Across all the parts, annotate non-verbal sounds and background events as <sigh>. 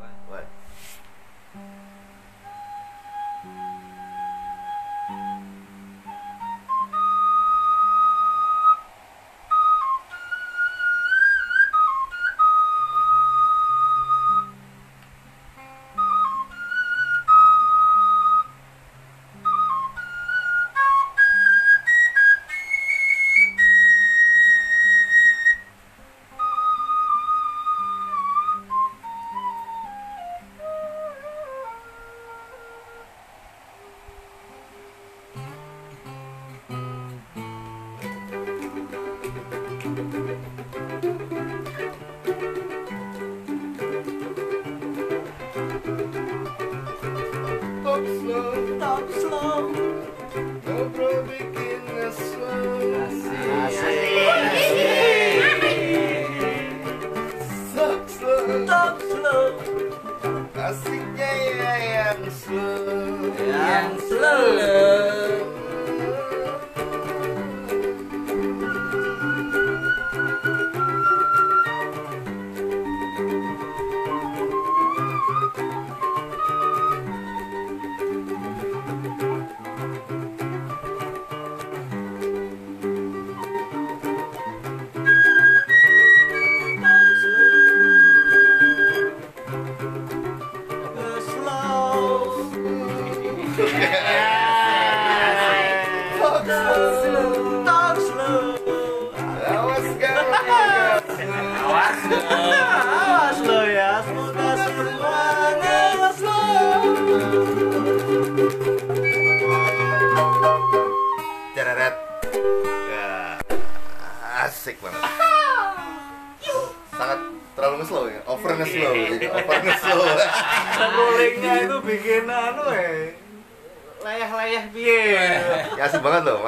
What? Talk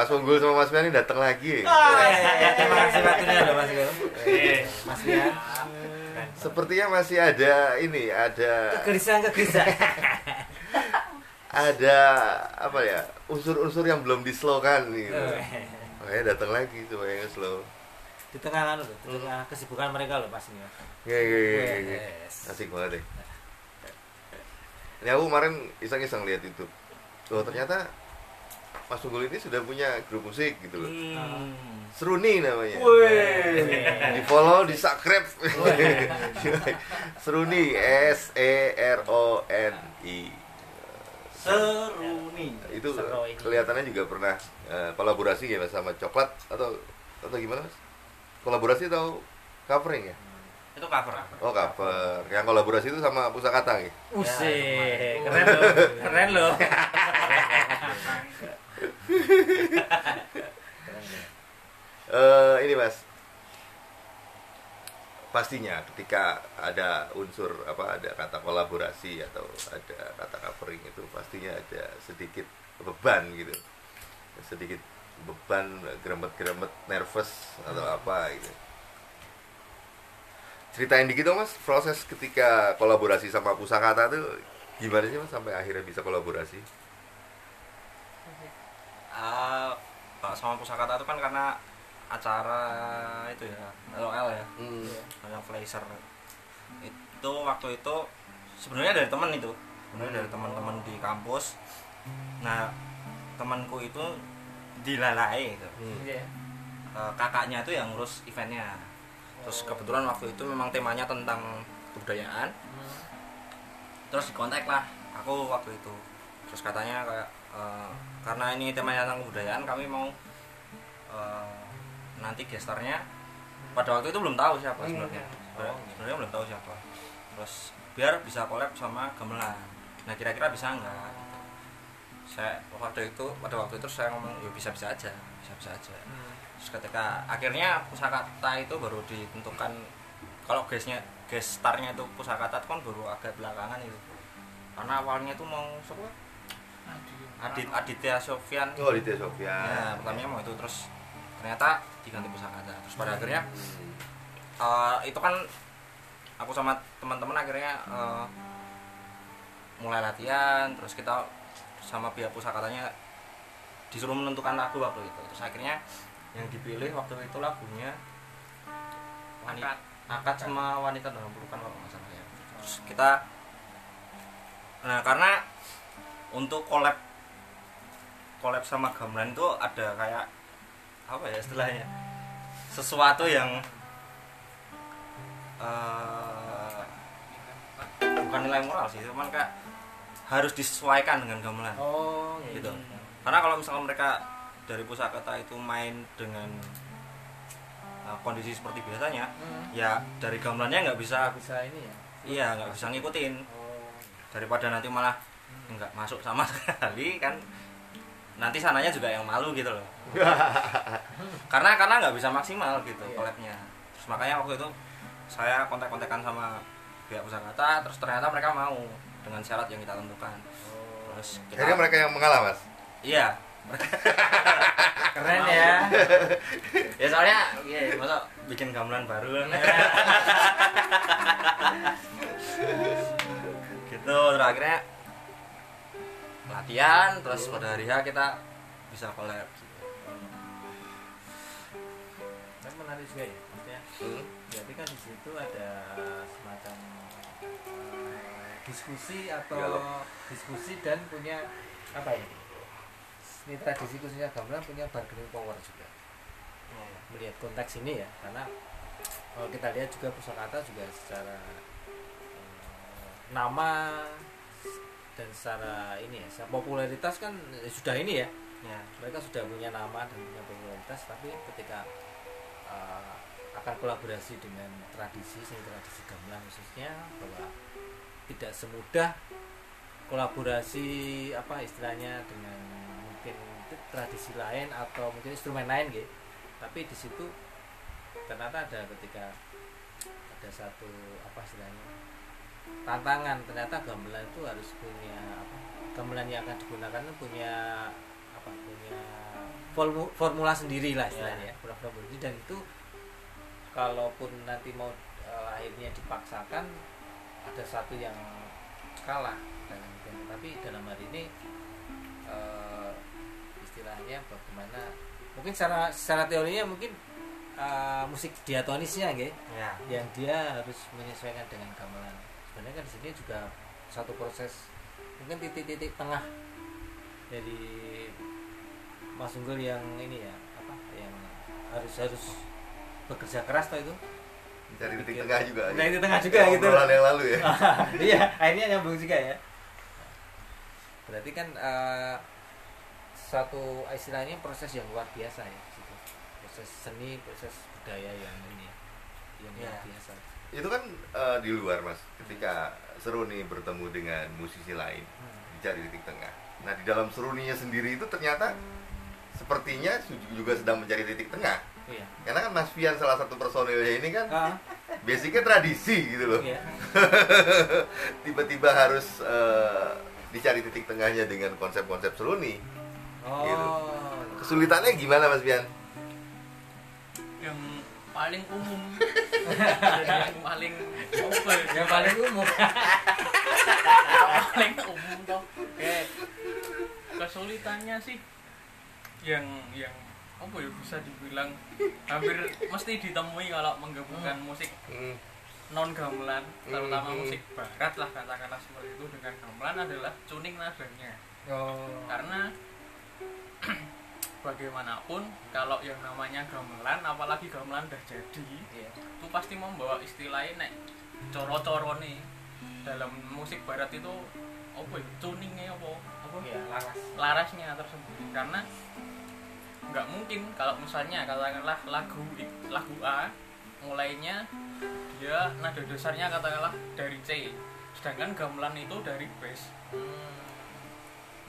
Mas Unggul sama Mas Fian ini datang lagi. Terima kasih waktunya loh Mas Gil. Mas Fian. Sepertinya masih ada ini, ada Kegelisahan kegelisahan. ada apa ya unsur-unsur yang belum dislowkan gitu. Makanya datang lagi supaya nge-slow. Di tengah anu loh, di tengah kesibukan mereka loh pas ini. Ya, ya, ya, ya, ya. Yes. Asik banget deh. Ini aku kemarin iseng-iseng lihat itu. Oh ternyata Mas Unggul ini sudah punya grup musik gitu loh. Hmm. Seruni namanya. Wih. Di follow, di subscribe. <laughs> Seruni S E R O N I. Seru nih. Itu kelihatannya juga pernah eh, kolaborasi ya Mas sama Coklat atau atau gimana Mas? Kolaborasi atau covering ya? itu cover Oh cover. Yang kolaborasi itu sama Pusakata ya? Usih, keren loh, keren loh. <laughs> <laughs> Eh ini mas. Pastinya ketika ada unsur apa ada kata kolaborasi atau ada kata covering itu pastinya ada sedikit beban gitu. Sedikit beban geremet-geremet nervous atau apa gitu. Ceritain dikit dong mas proses ketika kolaborasi sama pusakata tuh gimana sih mas sampai akhirnya bisa kolaborasi Ah, kalau sama pusakata itu kan karena acara itu ya LOL ya. Yang Flazer. Itu waktu itu sebenarnya dari temen itu. Sebenarnya dari teman-teman di kampus. Nah temanku itu dilalai gitu. Iya. Eh, kakaknya itu yang ngurus eventnya. Terus kebetulan waktu itu memang temanya tentang kebudayaan. Terus dikontak lah aku waktu itu terus katanya kayak eh, karena ini temanya tentang kebudayaan kami mau eh, nanti gestarnya pada waktu itu belum tahu siapa sebenarnya. Sebenarnya- sebenarnya belum tahu siapa. Terus biar bisa collab sama gamelan. Nah kira-kira bisa nggak? Gitu. saya waktu itu pada waktu itu saya ngomong ya bisa bisa aja bisa bisa aja terus ketika akhirnya pusakata itu baru ditentukan kalau guysnya gestarnya itu pusakata itu kan baru agak belakangan itu. Karena awalnya itu mau siapa Adit Aditya Sofyan. Oh Ditya Sofyan. Ya pertamanya mau itu terus ternyata diganti pusakata terus pada akhirnya eh, itu kan aku sama teman-teman akhirnya eh, mulai latihan terus kita sama pihak pusakatanya disuruh menentukan lagu waktu itu. Terus akhirnya yang dipilih waktu itu lagunya wanita akad sama wanita dalam pelukan kalau nggak salah ya. Terus kita nah karena untuk collab collab sama gamelan itu ada kayak apa ya istilahnya? Sesuatu yang eh, bukan nilai moral sih cuman kayak harus disesuaikan dengan gamelan. Oh iya, gitu. iya. karena kalau misalnya mereka dari pusakata itu main dengan uh, kondisi seperti biasanya Hmm. ya dari gamelannya nggak bisa Nggak bisa ini ya? Iya nggak bisa ngikutin. Oh daripada nanti malah nggak masuk sama <laughs> sekali kan. Nanti sananya juga yang malu gitu loh. <laughs> Karena karena nggak bisa maksimal gitu Iya. collabnya. Terus makanya waktu itu saya kontak-kontakan sama pihak pusakata terus ternyata mereka mau dengan syarat yang kita tentukan. Terus kita Akhirnya mereka yang mengalah mas. iya. <laughs> Keren ya. Ya soalnya iya masa bikin gamelan baru? Gitu terus akhirnya latihan terus pada hari H kita bisa collab kan menarik juga ya maksudnya Hmm. berarti kan di situ ada semacam eh, diskusi atau Dialog. diskusi dan punya apa ya ini tradisi khususnya gamelan punya bargaining power juga melihat konteks ini ya karena kalau kita lihat juga pusakata juga secara eh, nama dan secara ini ya secara popularitas kan sudah ini ya. Ya. Mereka sudah punya nama dan punya popularitas tapi ketika uh, akan kolaborasi dengan tradisi seni tradisi gamelan khususnya bahwa tidak semudah kolaborasi apa istilahnya dengan mungkin tradisi lain atau mungkin instrumen lain gitu tapi di situ ternyata ada ketika ada satu apa istilahnya tantangan. Ternyata gamelan itu harus punya apa gamelan yang akan digunakan itu punya apa punya formu- formula sendiri lah istilahnya ya formula formula sendiri. dan itu kalaupun nanti mau eh, akhirnya dipaksakan ada satu yang kalah dalam dan- tapi dalam hari ini eh, istilahnya bagaimana mungkin secara secara teorinya mungkin eh, musik diatonisnya gitu ya. yang dia harus menyesuaikan dengan gamelan sebenarnya kan di sini juga satu proses mungkin titik-titik tengah dari Mas Unggul yang ini ya apa yang harus harus bekerja keras toh itu Mencari titik Pikir. tengah juga. Nah, titik tengah juga gitu. Yang lalu ya. <laughs> iya akhirnya nyambung juga ya berarti kan eh, satu istilahnya proses yang luar biasa ya gitu. proses seni proses budaya yang ini ya, yang luar Ya. biasa Itu kan eh, di luar mas. Ketika Seruni bertemu dengan musisi lain, dicari titik tengah. Nah di dalam Seruninya sendiri itu ternyata sepertinya juga sedang mencari titik tengah. iya Karena kan Mas Fian salah satu personilnya ini kan ah, basicnya tradisi gitu loh. iya <laughs> Tiba-tiba harus eh, dicari titik tengahnya dengan konsep-konsep Seruni. oh Kesulitannya gimana Mas Fian? yang paling umum <laughs> yang paling ya? yang paling umum. Paling umum toh kayak kesulitannya sih yang yang apa ya bisa dibilang hampir mesti ditemui kalau menggabungkan musik Hmm. non gamelan terutama Hmm. musik barat lah katakanlah seperti itu. Dengan gamelan adalah tuning nadanya. Oh. Karena <clears throat> bagaimanapun kalau yang namanya gamelan apalagi gamelan udah jadi itu pasti membawa istilahnya nek coro-coro nih dalam musik barat itu apa ya tuningnya apa apa? Iya laras. Larasnya tersembunyi karena nggak mungkin kalau misalnya katakanlah lagu lagu A mulainya dia nada dasarnya katakanlah dari C. Sedangkan gamelan itu dari bass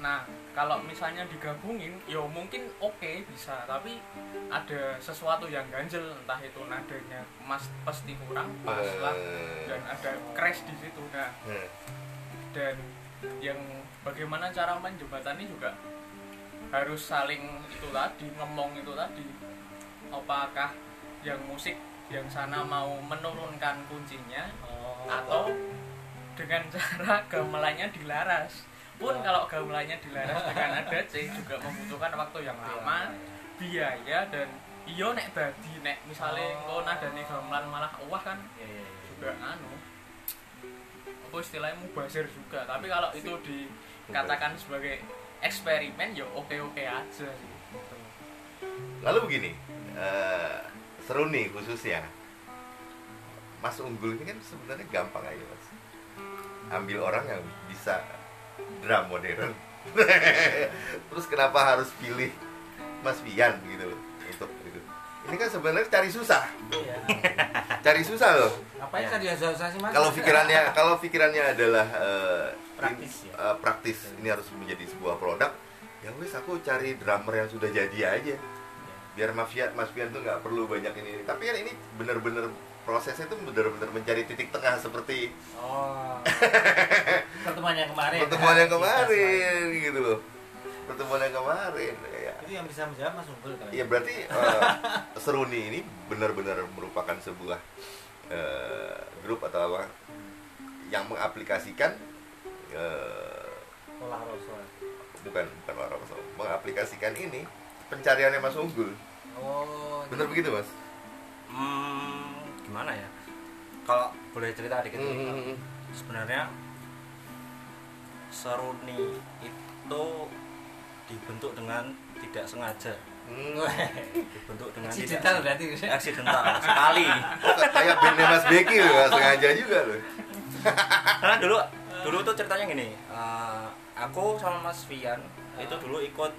nah kalau misalnya digabungin ya mungkin oke bisa. Tapi ada sesuatu yang ganjel entah itu nadanya mas pasti kurang pas lah. Eh, dan ada crash di situ. Nah hmm. dan yang bagaimana cara menjembatani juga harus saling itu tadi ngomong itu tadi. Apakah yang musik yang sana mau menurunkan kuncinya oh. atau dengan <laughs> cara gamelannya dilaras pun kalau gamelannya dilaras dengan ada C juga membutuhkan waktu yang lama biaya dan iyo nek dadi nek misalnya Oh. kau nadane gamelan malah wah kan iya iya iya. juga anu apa istilahnya mubazir juga tapi kalau itu dikatakan sebagai eksperimen ya oke oke aja sih. Lalu begini, eh, seru nih khususnya. Mas Unggul ini kan sebenarnya gampang aja mas. Ambil orang yang bisa drum modern. <laughs> Terus kenapa harus pilih Mas Vian gitu loh untuk itu? Ini kan sebenarnya cari susah, Iya. <laughs> cari susah loh. Apa yang tadi susah sih mas? Kalau pikirannya kalau pikirannya adalah eh, Praktis in- ya? eh, praktis ini harus menjadi sebuah produk, ya wes aku cari drummer yang sudah jadi aja. Iya. biar Mas Fian, Mas Fian tuh nggak perlu banyak ini, ini. Tapi kan ini bener-bener prosesnya tuh bener-bener mencari titik tengah seperti Oh. <laughs> Pertemuan yang kemarin. pertemuan yang Kita kemarin gitu loh. Pertemuan yang kemarin. Ya. Itu yang bisa menjawab Mas Unggul kali. ya berarti <laughs> eh, Seruni ini benar-benar merupakan sebuah eh, grup atau apa yang mengaplikasikan Olah Rasul. bukan bukan orang mengaplikasikan ini pencariannya Mas Unggul. Oh. Bener begitu Mas? hmm, gimana ya kalau boleh cerita dikit Hmm. sebenarnya seruni itu dibentuk dengan tidak sengaja Hmm. dibentuk dengan tidak berarti. accidental sekali kayak bandnya Mas Becky loh, sengaja juga loh. karena dulu dulu tuh ceritanya gini eh, aku sama Mas Vian itu dulu ikut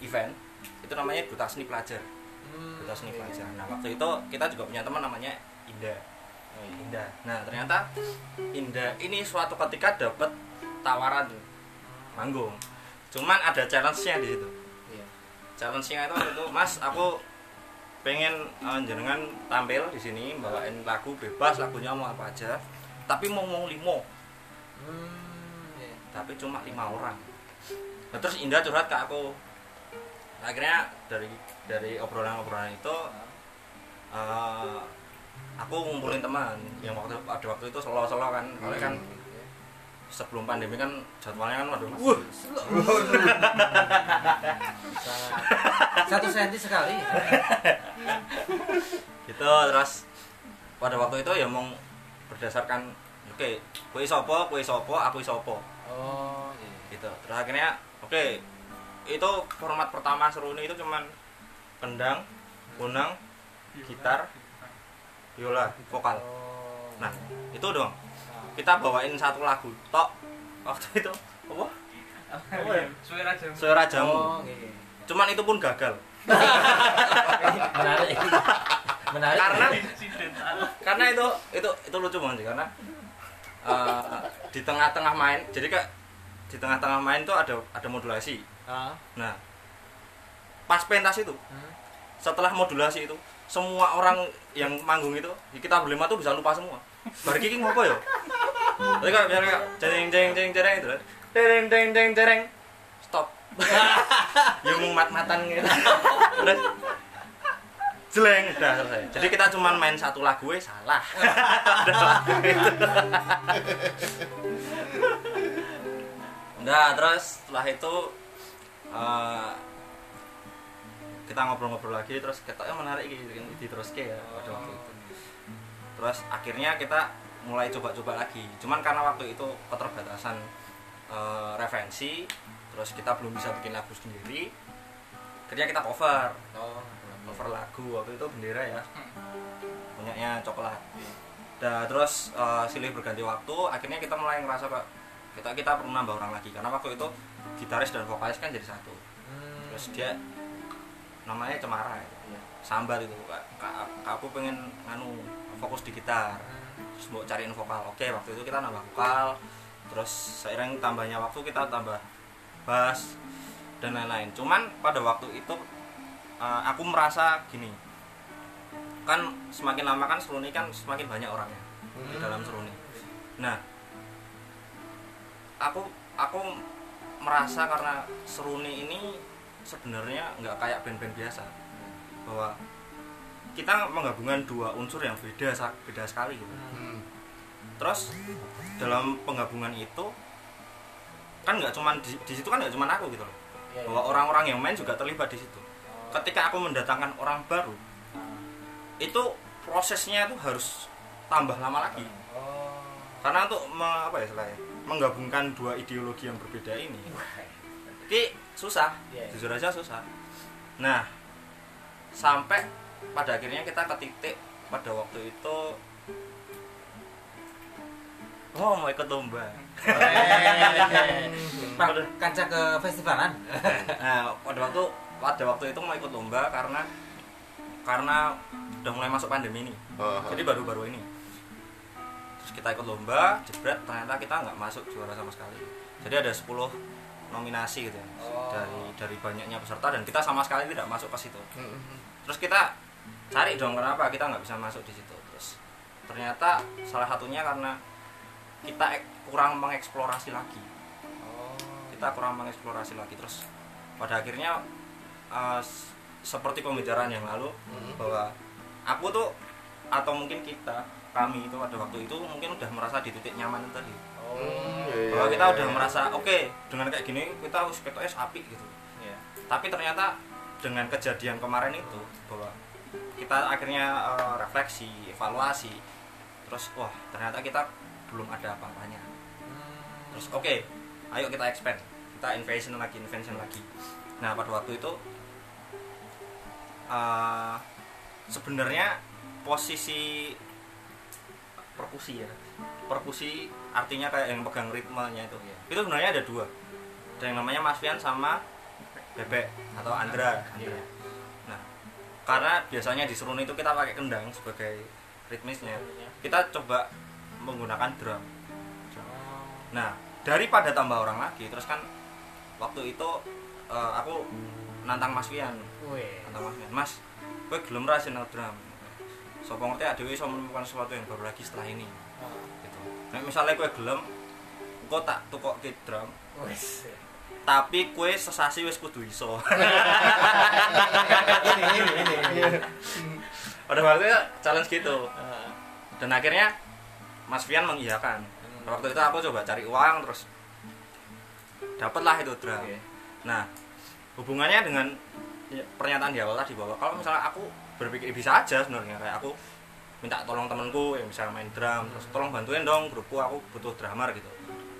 event itu namanya duta seni pelajar Hmm, duta seni iya. pelajar nah waktu itu kita juga punya teman namanya Indah Oh, iya. Indah nah ternyata Indah ini suatu ketika dapat tawaran manggung. Cuman ada challenge-nya di situ. Iya. challenge-nya itu itu Mas aku pengen eh, jenengan tampil di sini bawain lagu bebas lagunya mau apa aja tapi mau ngomong limo. Hmm, iya. tapi cuma lima orang. Nah, terus Indah curhat ke aku. Akhirnya dari dari obrolan-obrolan itu eh, aku ngumpulin teman. Yang waktu ada waktu itu selo-selo kan. Soalnya kan sebelum pandemi kan jadwalnya kan waduh Wah, Sangat- satu senti sekali. gitu terus pada waktu itu ya mau berdasarkan oke kue sopo kue sopo aku sopo Oh, iya. gitu. Terus akhirnya oke itu format pertama seruni itu cuman kendang kunang gitar biola vokal. Oh. nah itu dong kita bawain satu lagu tok waktu itu apa Apa ya? Suara jam. suara Oh, jamu iya. cuman itu pun gagal menarik. menarik. Karena- Insidental. karena itu itu itu lucu banget sih karena eh, di tengah-tengah main jadi kayak di tengah-tengah main tuh ada ada modulasi Ah. nah pas pentas itu Hmm. setelah modulasi itu semua orang yang manggung itu kita berlima tuh bisa lupa semua bar kiki mau apa ya tapi kalau biar kayak jeng jeng jeng jeng itu jeng jeng jeng jeng stop. <laughs> Yang mat matan gitu. Terus jeleng udah selesai. Jadi kita cuma main satu lagu eh salah. Ada lagu itu. udah terus setelah itu eh, kita ngobrol-ngobrol lagi terus ketoknya menarik gitu kan di terus ya pada waktu itu. Terus akhirnya kita mulai coba-coba lagi. Cuman karena waktu itu keterbatasan eh, referensi terus kita belum bisa bikin lagu sendiri akhirnya kita cover. Oh, cover lagu waktu itu bendera ya. Punyanya coklat. Nah, terus eh, silih berganti waktu akhirnya kita mulai ngerasa kok kita kita perlu nambah orang lagi. Karena waktu itu gitaris dan vokalis kan jadi satu. Hmm. terus dia namanya Cemara ya. Iya. sambar itu kak, kak, kak aku pengen nganu fokus di gitar terus mau cariin vokal oke waktu itu kita nambah vokal terus seiring tambahnya waktu kita tambah bass dan lain-lain cuman pada waktu itu eh, aku merasa gini kan semakin lama kan seruni kan semakin banyak orangnya di dalam seruni nah aku aku merasa karena seruni ini sebenarnya nggak kayak band-band biasa bahwa kita menggabungkan dua unsur yang beda beda sekali gitu. Hmm. Terus dalam penggabungan itu kan nggak cuman di, di situ kan nggak cuman aku gitu loh Iya, iya. bahwa orang-orang yang main juga terlibat di situ ketika aku mendatangkan orang baru itu prosesnya itu harus tambah lama lagi Oh. karena untuk apa ya istilahnya menggabungkan dua ideologi yang berbeda ini ki susah Iya. jujur aja susah nah sampai pada akhirnya kita ke titik pada waktu itu oh mau ikut lomba. Pak, kanca ke festivalan nah pada waktu pada waktu itu mau ikut lomba karena karena udah mulai masuk pandemi ini. Oh, jadi baru-baru ini. Terus kita ikut lomba jebret ternyata kita nggak masuk juara sama sekali. Jadi ada 10 nominasi gitu ya Oh. dari dari banyaknya peserta dan kita sama sekali tidak masuk ke situ. Hmm. terus kita cari dong kenapa kita nggak bisa masuk di situ. Terus ternyata salah satunya karena kita kurang mengeksplorasi lagi. Kita kurang mengeksplorasi lagi. Terus pada akhirnya uh, seperti pembicaraan yang lalu bahwa aku tuh atau mungkin kita kami itu pada waktu itu mungkin udah merasa di titik nyaman itu tadi. Iya, bahwa iya, kita iya, udah iya. merasa oke dengan kayak gini kita harus ketoknya sapi gitu. Iya. tapi ternyata dengan kejadian kemarin itu bahwa kita akhirnya eh, refleksi evaluasi terus wah ternyata kita belum ada apa-apanya. Terus oke ayo kita expand. Kita invention lagi invention lagi. Nah pada waktu itu eh, sebenarnya posisi perkusi ya. Perkusi artinya kayak yang pegang ritmenya itu. Iya. itu sebenarnya ada dua. Ada yang namanya Mas Fian sama Bebek atau Andra. Iya. nah karena biasanya di seruni itu kita pakai kendang sebagai ritmisnya. Kita coba menggunakan drum nah daripada tambah orang lagi terus kan waktu itu eh, aku nantang Mas Wih. nantang Mas Fian Mas gue gelem ra sinau drum Sopo ngerti adewe iso menemukan sesuatu yang baru lagi setelah ini gitu. Nah, misalnya gue gelem kok tak tukok ke drum Wis. tapi kue sesasi wis kudu iso <laughs> ini ini ini. ini. pada waktu challenge gitu dan akhirnya Mas Fian mengiyakan. Waktu itu aku coba cari uang terus dapatlah itu drum Oke. nah hubungannya dengan ya, pernyataan di awal tadi bahwa kalau misalnya aku berpikir bisa aja sebenarnya kayak aku minta tolong temanku yang bisa main drum terus tolong bantuin dong grupku aku butuh drummer gitu.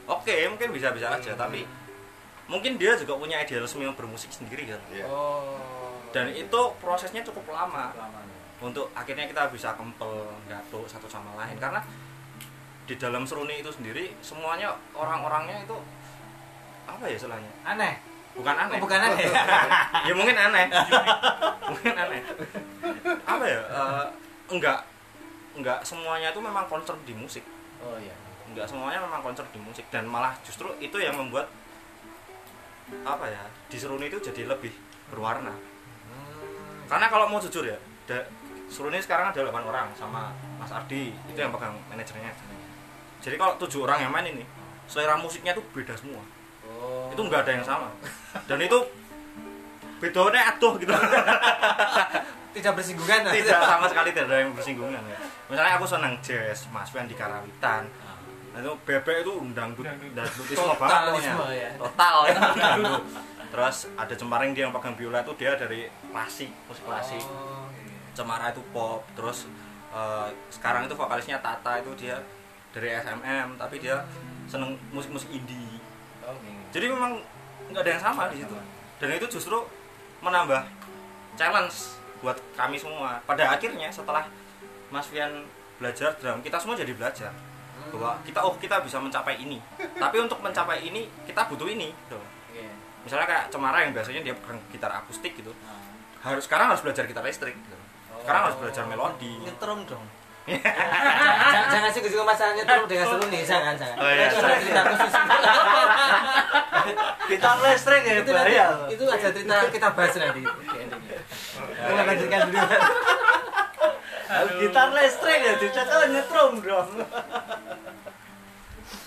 Oke mungkin bisa bisa aja tapi mungkin dia juga punya idealisme bermusik sendiri kan. Iya. Oh. dan itu prosesnya cukup lama Lama nih. untuk akhirnya kita bisa kempel gatuk satu sama lain. Karena di dalam seruni itu sendiri semuanya orang-orangnya itu apa ya istilahnya Aneh. bukan aneh Oh, bukan aneh. <laughs> ya mungkin aneh mungkin aneh apa ya eh, enggak enggak semuanya itu memang concern di musik Oh iya. enggak semuanya memang concern di musik dan malah justru itu yang membuat apa ya di seruni itu jadi lebih berwarna Hmm. karena kalau mau jujur ya da- seruni sekarang ada 8 orang sama Mas Ardi itu yang pegang manajernya jadi kalau tujuh orang yang main ini selera musiknya itu beda semua Oh. itu nggak ada yang sama dan itu bedanya aduh gitu <laughs> tidak bersinggungan. tidak sama sekali tidak ada yang bersinggungan ya. misalnya aku senang jazz Mas Wen di Karawitan nah, itu bebek itu undang dangdutisme banget pokoknya ya. total ya. <laughs> Terus ada Cemaring dia yang pegang biola itu dia dari klasik musik klasik Oh, iya. Cemara itu pop terus eh, sekarang itu vokalisnya Tata itu dia dari SMM tapi dia seneng musik-musik indie. Oh, jadi memang nggak ada yang sama di situ. Dan itu justru menambah challenge buat kami semua. Pada akhirnya setelah Mas Fian belajar drum kita semua jadi belajar bahwa kita oh kita bisa mencapai ini. <laughs> Tapi untuk mencapai ini kita butuh ini gitu. Misalnya kayak Cemara yang biasanya dia pegang gitar akustik gitu. Ah. harus sekarang harus belajar gitar listrik gitu. sekarang harus belajar melodi. Nyetrum dong. Jangan, jangan sih juga masalah nyetrum dengan seru nih, jangan jangan. Oh, iya, Itu nanti <laughs> kita khusus. Kita listrik ya itu nanti, itu aja cerita kita bahas nanti di endingnya. Kita lanjutkan dulu. Gitar listrik ya dicocok nyetrum dong.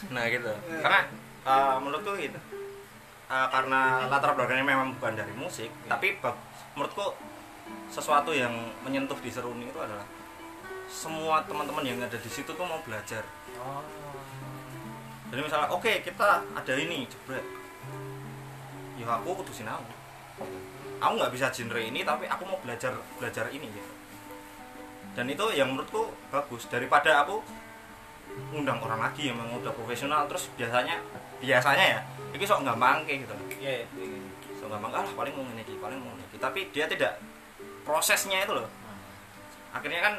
nah gitu karena eh, menurutku gitu Eh, karena latar belakangnya memang bukan dari musik tapi bag- menurutku sesuatu yang menyentuh di seruni itu adalah semua teman-teman yang ada di situ tuh mau belajar. Oh. jadi misalnya oke kita ada ini jebret. Ya aku kudu sinau aku nggak bisa genre ini tapi aku mau belajar belajar ini gitu. Dan itu yang menurutku bagus. Daripada aku ngundang orang lagi yang memang udah profesional terus biasanya biasanya ya ini sok gampang kayak gitu. Iya, iya. sok gampang ah paling mau ini paling mau ini tapi dia tidak prosesnya itu loh. Akhirnya kan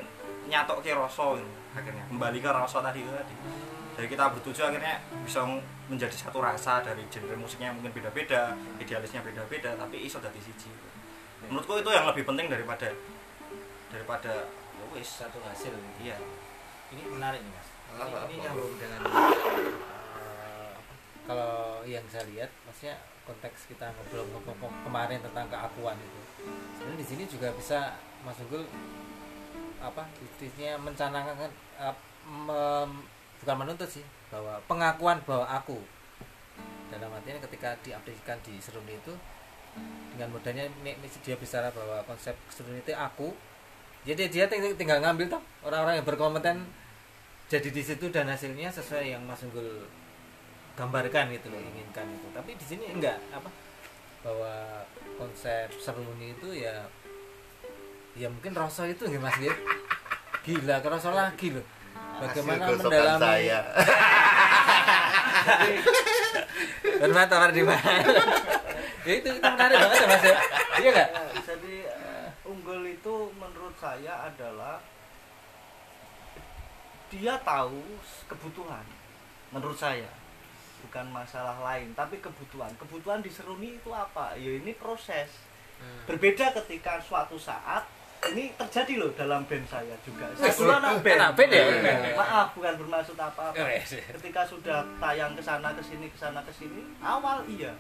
nyatok ke rasa gitu. akhirnya kembali ke rasa tadi itu tadi jadi kita bertujuh akhirnya bisa menjadi satu rasa dari genre musiknya yang mungkin beda-beda idealisnya beda-beda tapi iso dari siji menurutku itu yang lebih penting daripada daripada ya wis Satu hasil. iya Ini menarik nih mas. Ini, Apa, ini nyambung dengan eh, kalau yang saya lihat, maksudnya konteks kita ngobrol-ngobrol kemarin tentang keakuan itu. Sebenarnya di sini juga bisa Mas Unggul apa istilahnya mencanangkan eh, mem- bukan menuntut sih bahwa pengakuan bahwa aku dalam artinya ketika diaplikasikan di seruni itu dengan mudahnya dia bicara bahwa konsep seruni itu aku jadi dia ting- tinggal ngambil tuh orang-orang yang berkompeten jadi di situ dan hasilnya sesuai yang Mas Unggul gambarkan gitu loh inginkan itu. Tapi di sini enggak apa bahwa konsep seruni itu ya ya mungkin rasa itu nggak mas ya gila kerasa lagi loh bagaimana Hasil mendalami? saya. Bermata di mana? Ya itu itu menarik banget ya mas ya. Iya nggak? Jadi eh, unggul itu menurut saya adalah dia tahu kebutuhan menurut saya. Bukan masalah lain tapi kebutuhan. Kebutuhan di seruni itu apa? Ya ini proses. Berbeda ketika suatu saat ini terjadi loh dalam band saya juga. Saya dulu anak band. Anak band ya? maaf bukan bermaksud apa-apa. Oh, iya. ketika sudah tayang ke sana ke sini ke sana ke sini awal iya.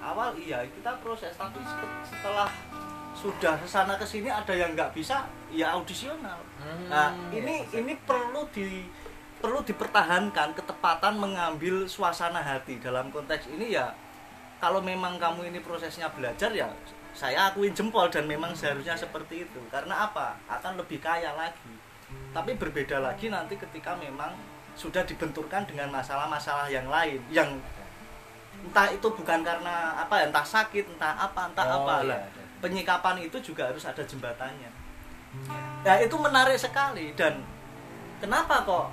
Awal iya kita proses. Tapi set- setelah sudah ke sana ke sini ada yang nggak bisa ya audisional. Nah ini ini perlu di perlu dipertahankan ketepatan mengambil suasana hati. Dalam konteks ini ya kalau memang kamu ini prosesnya belajar ya saya akuin jempol dan memang seharusnya seperti itu. Karena apa? Akan lebih kaya lagi. Tapi berbeda lagi nanti ketika memang sudah dibenturkan dengan masalah-masalah yang lain yang entah itu bukan karena apa ya, entah sakit entah apa entah Oh, apa. iya, ada. penyikapan itu juga harus ada jembatannya. Nah itu menarik sekali. Dan kenapa kok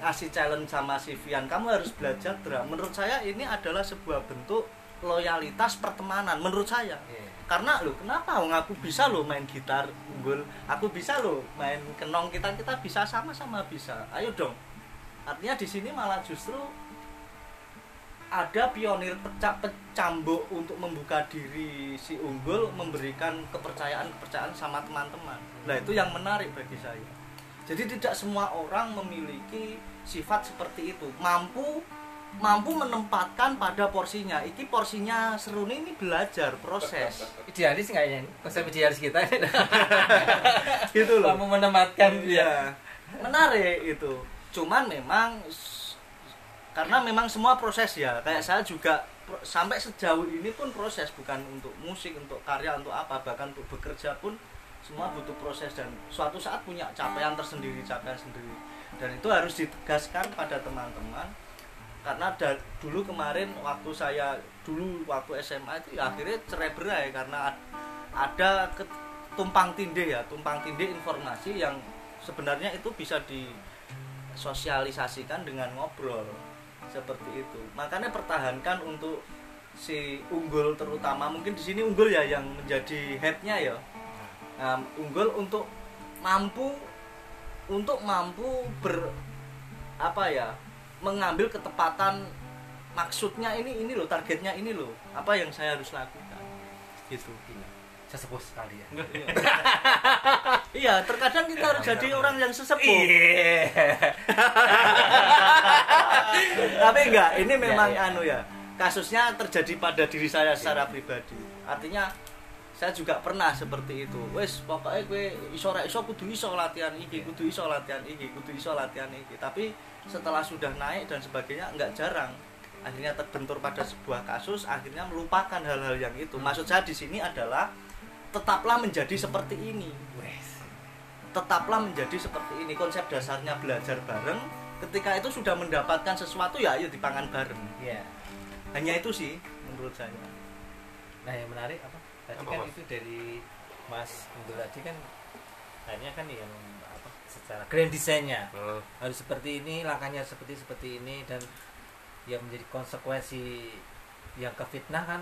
ngasih challenge sama si Vian? Kamu harus belajar drum menurut saya ini adalah sebuah bentuk loyalitas pertemanan menurut saya. Iya. karena lo kenapa? Wong aku bisa lo main gitar unggul. Aku bisa lo main kenong kita kita bisa sama-sama bisa. Ayo dong. Artinya di sini malah justru ada pionir pecah pecambuk untuk membuka diri si unggul memberikan kepercayaan kepercayaan sama teman-teman. Nah itu yang menarik bagi saya. Jadi tidak semua orang memiliki sifat seperti itu. Mampu mampu menempatkan pada porsinya. Iki porsinya seruni ini belajar proses. Idealis nggak ya konsep idealis kita <laughs> gitu loh. Kamu menempatkan dia Iya. menarik itu. Cuman memang karena memang semua proses ya. Kayak saya juga sampai sejauh ini pun proses bukan untuk musik untuk karya untuk apa bahkan untuk bekerja pun semua butuh proses. Dan suatu saat punya capaian tersendiri capaian sendiri. Dan itu harus ditegaskan pada teman-teman karena da- dulu kemarin waktu saya dulu waktu SMA itu ya akhirnya cerai berai karena ad- ada ke- tumpang tindih ya tumpang tindih informasi yang sebenarnya itu bisa disosialisasikan dengan ngobrol seperti itu. Makanya pertahankan untuk si unggul terutama mungkin di sini unggul ya yang menjadi headnya ya. Nah, unggul untuk mampu untuk mampu ber apa ya mengambil ketepatan maksudnya ini ini loh targetnya ini loh. Apa yang saya harus lakukan? Gitu sesepuh sekali ya. Iya. Terkadang kita harus jadi orang yang sesepuh. Iya. Tapi enggak ini memang Iya, iya. anu ya kasusnya terjadi pada diri saya secara pribadi. Artinya saya juga pernah seperti itu. Wes pokoknya gue iso iso kudu iso latihan iki kudu iso latihan iki kudu iso latihan iki. Tapi setelah sudah naik dan sebagainya enggak jarang. Akhirnya terbentur pada sebuah kasus akhirnya melupakan hal-hal yang itu. Maksud saya di sini adalah tetaplah menjadi seperti ini. Wes. Tetaplah menjadi seperti ini. Konsep dasarnya belajar bareng. Ketika itu sudah mendapatkan sesuatu ya ayo dipangan bareng. Iya. Hanya itu sih menurut saya. Nah yang menarik apa? Tadi Apa, kan Mas? itu dari Mas Unggul tadi kan akhirnya kan yang secara grand desainnya. Oh, harus seperti ini langkahnya seperti seperti ini dan yang menjadi konsekuensi yang kefitnah kan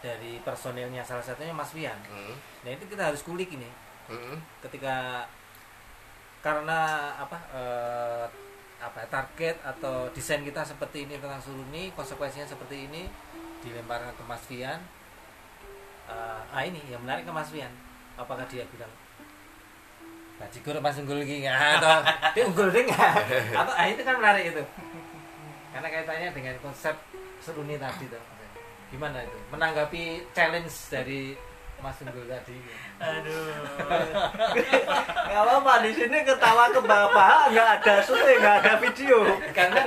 dari personilnya. Salah satunya Mas Wian. Hmm, nah itu kita harus kulik ini. Hmm, ketika karena apa eh, apa target atau desain kita seperti ini tentang suruni konsekuensinya seperti ini dilemparkan ke Mas Fian Eh, ah ini yang menarik ke Mas Fian apakah dia bilang bajigur Mas unggul lagi nggak atau dia unggul deh nggak? <laughs> Atau ah itu kan menarik itu. Karena kaitannya dengan konsep seruni tadi tuh gimana itu? Menanggapi challenge dari Mas Unggul tadi. Aduh. Gak apa-apa di sini ketawa ke bapak nggak ada syuting nggak ada video. Karena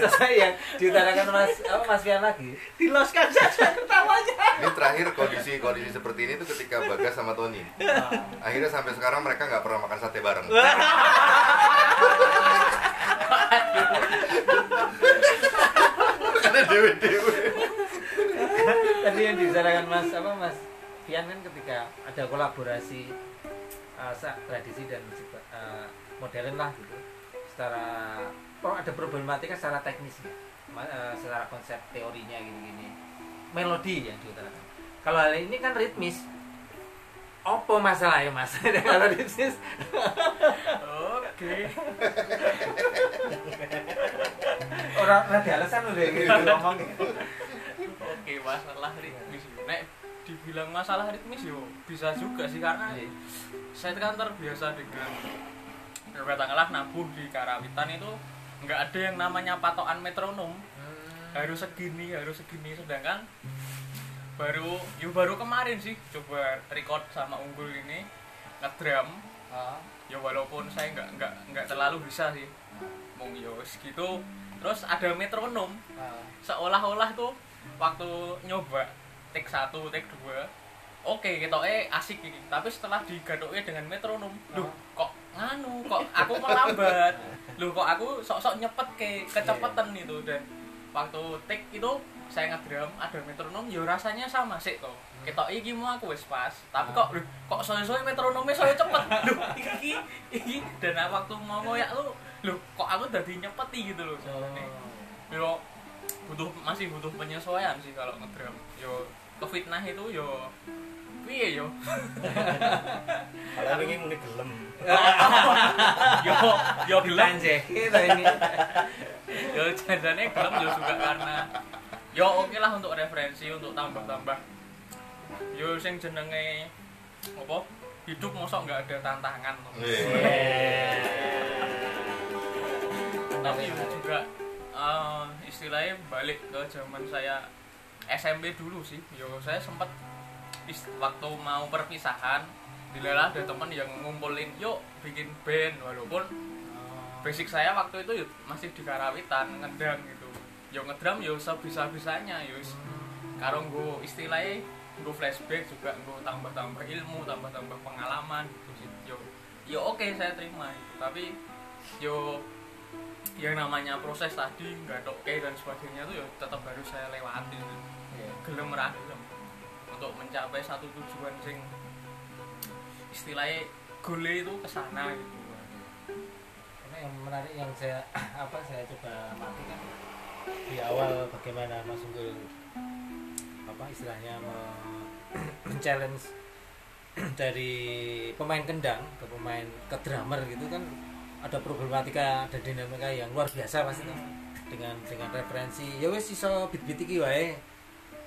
sesuai yang diutarakan Mas apa Mas Fian lagi? Diloskan saja ketawanya. Ini terakhir kondisi kondisi seperti ini tuh ketika Bagas sama Tony. Akhirnya sampai sekarang mereka nggak pernah makan sate bareng. <laughs> Karena dewe dewe tadi yang diutarakan Mas apa Mas Fian kan ketika ada kolaborasi uh, tradisi dan uh, modern lah gitu secara oh, ada problematika secara teknis Ma- uh, secara konsep teorinya gini-gini melodi yang diutarakan. Kalau hal ini kan ritmis. Opo masalahnya mas? <laughs> Kalau ritmis. Oke. Orang ada alasan udah gitu ngomong oke masalah ritmis. Nek dibilang masalah ritmis yo bisa juga sih karena Iya. saya kan terbiasa dengan katakanlah nabuh di karawitan itu nggak ada yang namanya patokan metronom. Harus segini harus segini sedangkan baru yo baru kemarin sih coba record sama unggul ini ngedrum. Ah, ya walaupun saya nggak nggak nggak terlalu bisa sih mong yo gitu. Terus ada metronom. Ah. seolah-olah tuh waktu nyoba take satu take dua. Oke gitu eh asik ini. Tapi setelah digadoknya dengan metronom loh kok nganu kok aku melambat? Loh kok aku sok-sok nyepet ke kecepatan itu. Dan waktu take itu saya ngedrum ada metronom? Ya rasanya sama sih tuh kita iki mau aku wis pas tapi kok loh, kok soalnya metronomnya saya cepet? <laughs> Loh iki iki. Dan waktu mau ngoyak lu loh kok aku tadi nyepeti gitu loh soalnya yo butuh masih butuh penyesuaian sih kalau ngedrum yo kefitnah itu yo piye yo? Kalau ini muni gelem. <laughs> Yo yo gelem. Sih kita ini. <laughs> Yo jadinya gelem yo juga karena yo oke lah untuk referensi untuk tambah-tambah. Yo sing jenenge apa? Hidup mosok nggak ada tantangan tapi yo juga eh, istilahnya balik ke zaman saya SMP dulu sih. Yo saya sempat waktu mau perpisahan dilalah ada teman yang ngumpulin yuk bikin band. Walaupun basic saya waktu itu yuk, masih di karawitan ngedram gitu. Yo ngedram yo sebisa bisanya yo karo nggo istilahnya nggo flashback juga nggo tambah tambah ilmu tambah tambah pengalaman gitu sih. Yo yo oke saya terima itu tapi yo yang namanya proses tadi nggak oke dan sebagainya tuh yo tetap harus saya lewati gelem ra gelem. Untuk mencapai satu tujuan sing istilahnya gole itu ke sana gitu. Karena yang menarik yang saya <clears throat> apa saya coba matikan. Di awal bagaimana Mas Unggul apa istilahnya me- <clears throat> men-challenge <clears throat> dari pemain kendang ke pemain ke drummer gitu kan ada problematika dan dinamika yang luar biasa pasti tuh. dengan dengan referensi ya wes iso beat iki wae.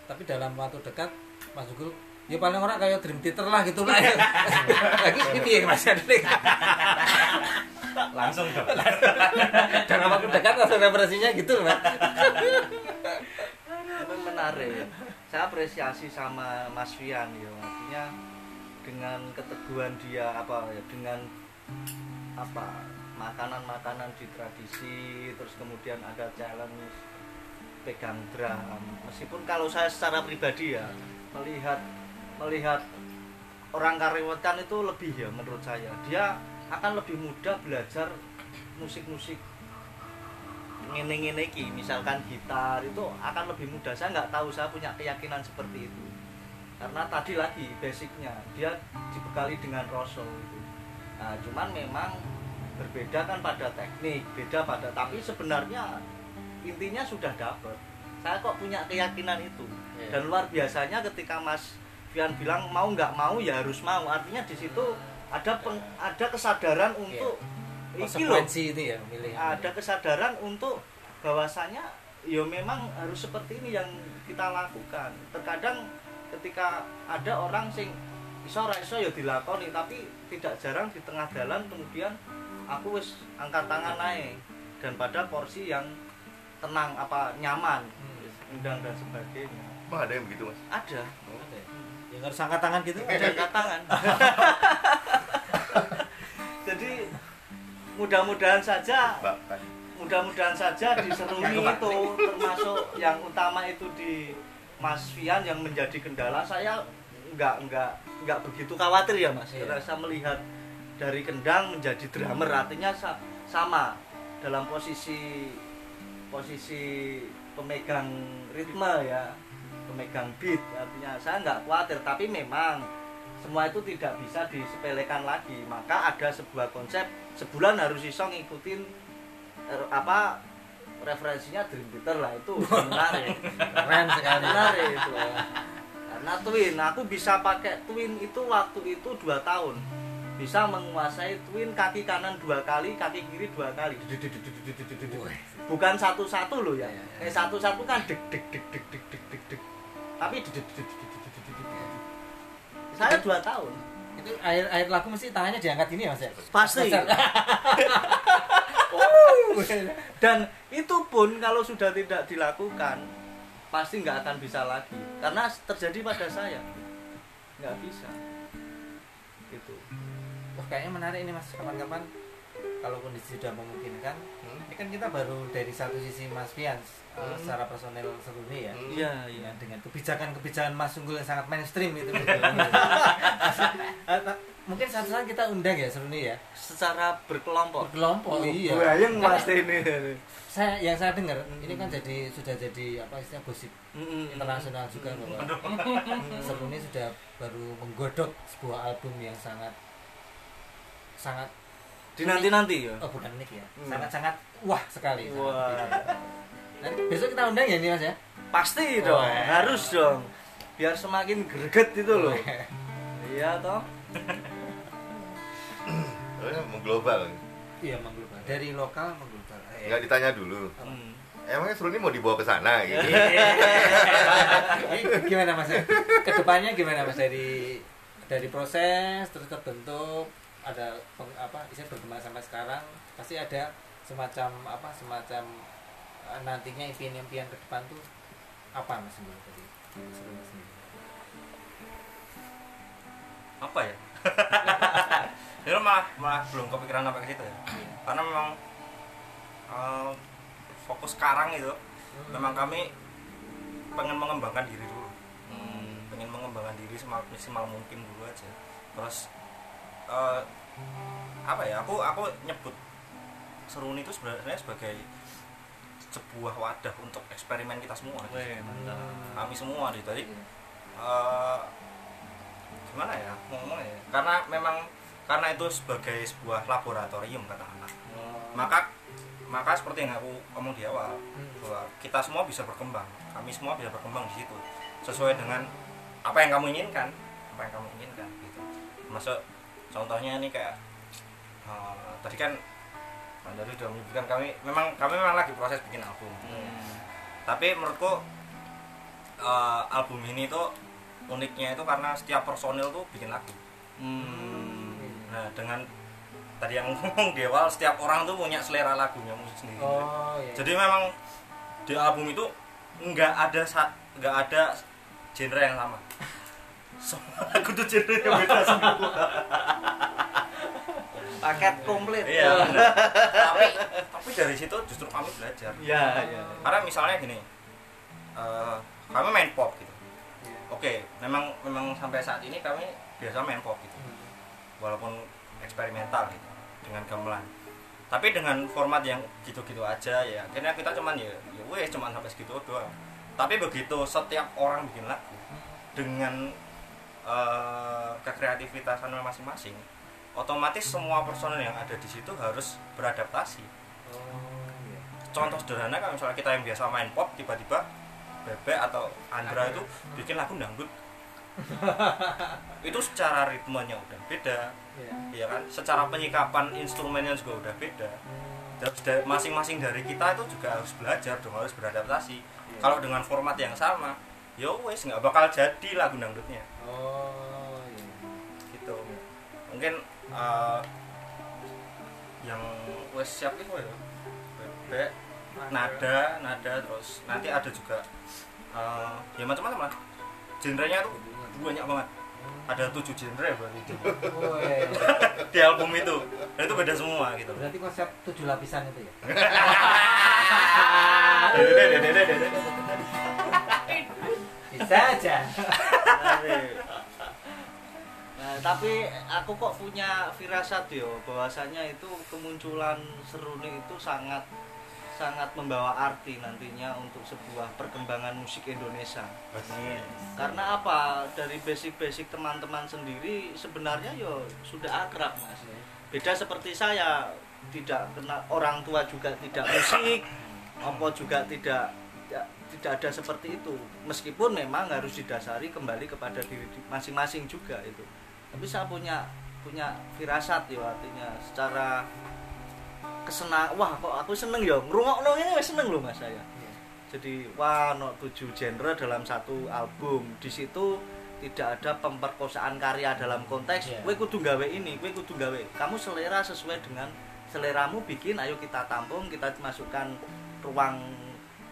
Tapi dalam waktu dekat Mas Unggul ya paling orang kayak Dream Theater lah gitu lah. <laughs> Lagi ini ya Mas? Adlik langsung dong. <laughs> Dalam waktu dekat atau referensinya gitu loh Mas. Itu menarik. Saya apresiasi sama Mas Fian ya. Artinya dengan keteguhan dia apa ya dengan apa makanan-makanan di tradisi terus kemudian ada challenge pegang drum. Meskipun kalau saya secara pribadi ya melihat melihat orang Kariwetan itu lebih ya menurut saya. Dia akan lebih mudah belajar musik-musik ngene-ngene misalkan gitar itu akan lebih mudah. Saya nggak tahu saya punya keyakinan seperti itu. Karena tadi lagi basicnya dia dibekali dengan rosol itu. Nah cuman memang berbeda kan pada teknik beda pada tapi sebenarnya intinya sudah dapat saya kok punya keyakinan itu. Iya. dan luar biasanya ketika Mas Fian bilang mau nggak mau ya harus mau. Artinya di situ ada peng- ada kesadaran untuk iki loh. Itu ya milih. Ada kesadaran untuk bahwasanya ya memang harus seperti ini yang kita lakukan. Terkadang ketika ada orang sing iso ora iso ya dilakoni tapi tidak jarang di tengah jalan kemudian aku wis angkat tangan naik dan pada porsi yang tenang apa nyaman. Undang dan sebagainya. Emang ada yang begitu mas? ada. Ada. Ya? yang harus angkat tangan gitu. Ada angkat tangan. <laughs> Jadi mudah-mudahan saja mudah-mudahan saja di Seruni itu termasuk yang utama itu di Mas Fian yang menjadi kendala. Saya nggak nggak nggak begitu khawatir ya Mas. Iya. karena saya melihat dari kendang menjadi drummer. Artinya sa- sama dalam posisi posisi pemegang ritme ya pemegang beat. Artinya saya nggak khawatir tapi memang semua itu tidak bisa disepelekan lagi. Maka ada sebuah konsep sebulan harus iso ngikutin er, apa referensinya Dream Theater lah itu. <laughs> Menarik. Keren sekali. Menarik itu. Karena twin aku bisa pakai twin itu waktu itu dua tahun bisa menguasai twin kaki kanan dua kali kaki kiri dua kali bukan satu-satu loh ya Iya, iya. kayak satu-satu kan deg deg deg deg deg deg deg deg tapi saya dua tahun itu air air lagu mesti tangannya diangkat gini ya mas ya pasti dan itu pun kalau sudah tidak dilakukan pasti nggak akan bisa lagi karena terjadi pada saya nggak bisa kayaknya menarik ini mas. Kapan-kapan kalau kondisi sudah memungkinkan Hmm. ini kan kita baru dari satu sisi Mas Fian uh, Hmm. secara personel sebelumnya ya. Hmm. iya Ya, iya. dengan kebijakan-kebijakan Mas Unggul yang sangat mainstream itu. <laughs> Eh, nah, mungkin satu saat kita undang ya Seruni ya. Secara berkelompok. Berkelompok iya. bayang mas ini. saya yang saya dengar ini kan jadi sudah jadi apa istilah gosip Mm-mm. internasional juga bahwa Seruni sudah baru menggodok sebuah album yang sangat sangat di nanti nanti ya oh bukan unik ya Hmm. sangat sangat wah sekali sangat Wah. nanti besok kita undang ya ini mas ya pasti dong Wah. harus dong biar semakin greget itu loh iya toh mengglobal. iya mengglobal dari lokal mengglobal Eh, Nggak ditanya dulu. Hmm. Emangnya Seruni mau dibawa ke sana gitu? <laughs> Ini gimana mas ya? ke depannya gimana mas dari dari proses terus terbentuk ada peng- apa istilah berkembang sampai sekarang pasti ada semacam apa semacam eh, nantinya impian-impian ke depan tuh apa mas Unggul tadi apa ya? <laughs> Itu malah malah belum kepikiran sampai ke situ ya. Karena memang eh, fokus sekarang itu memang kami pengen mengembangkan diri dulu. Pengen mengembangkan diri semaksimal mungkin dulu aja. Terus eh, apa ya aku aku nyebut seruni itu sebenarnya sebagai sebuah wadah untuk eksperimen kita semua Weh, mantap. kami semua gitu. Jadi eh, gimana ya ngomongnya ya? Karena memang karena itu sebagai sebuah laboratorium kata anak maka maka seperti yang aku ngomong di awal bahwa kita semua bisa berkembang. Kami semua bisa berkembang di situ sesuai dengan apa yang kamu inginkan apa yang kamu inginkan gitu. Masuk contohnya ini kayak eh, tadi kan Bang Dari sudah menyebutkan kami memang kami memang lagi proses bikin album. Tapi menurutku eh, album ini tuh uniknya itu karena setiap personil tuh bikin lagu. Hmm. nah dengan tadi yang ngomong di awal setiap orang tuh punya selera lagunya musik sendiri. Oh iya jadi memang di album itu nggak ada nggak ada genre yang sama <laughs> lagu tuh genre yang beda semua paket komplit. Iya <laughs> tapi tapi dari situ justru kami belajar. Iya iya karena misalnya gini eh, kami main pop gitu. Oke memang memang sampai saat ini kami biasa main pop gitu. Walaupun eksperimental gitu dengan gamelan. Tapi dengan format yang gitu-gitu aja ya akhirnya kita cuman ya ya wes cuman sampai segitu doang. Tapi begitu setiap orang bikin lagu dengan eh, kekreativitasan masing-masing otomatis semua personel yang ada di situ harus beradaptasi. Oh, iya. contoh sederhana kan misalnya kita yang biasa main pop tiba-tiba Bebek atau Andra itu bikin lagu dangdut. Itu secara ritmenya udah beda Iya. ya kan? Secara penyikapan instrumennya juga udah beda. Terus masing-masing dari kita itu juga harus belajar dong harus beradaptasi. Kalau dengan format yang sama ya wes nggak bakal jadi lagu dangdutnya Oh, iya. gitu. Mungkin eh, yang wes siap itu ya? Bebek nada nada terus nanti ada juga eh, ya macam-macam lah. Genrenya tuh banyak banget. Ada tujuh genre berarti. Itu Oh, iya. di album itu. Dan itu beda semua gitu. Berarti konsep tujuh lapisan itu ya? <laughs> Bisa aja. Nah, tapi aku kok punya firasat yo bahwasanya itu kemunculan seruni itu sangat sangat membawa arti nantinya untuk sebuah perkembangan musik Indonesia. Karena apa? Dari basic-basic teman-teman sendiri sebenarnya yo sudah akrab, Mas. Beda seperti saya, tidak kena orang tua juga tidak musik, apa juga tidak tidak, tidak ada seperti itu. Meskipun memang harus didasari kembali kepada diri di- masing-masing juga itu. Tapi saya punya punya firasat ya artinya secara kesenang wah kok aku seneng ya ngrungokno ini wis seneng loh Mas saya. Jadi wah no tujuh genre dalam satu album. Di situ tidak ada pemperkosaan karya dalam konteks Iya. kowe kudu gawe ini, kowe kudu gawe. Kamu selera sesuai dengan seleramu bikin, ayo kita tampung, kita masukkan ruang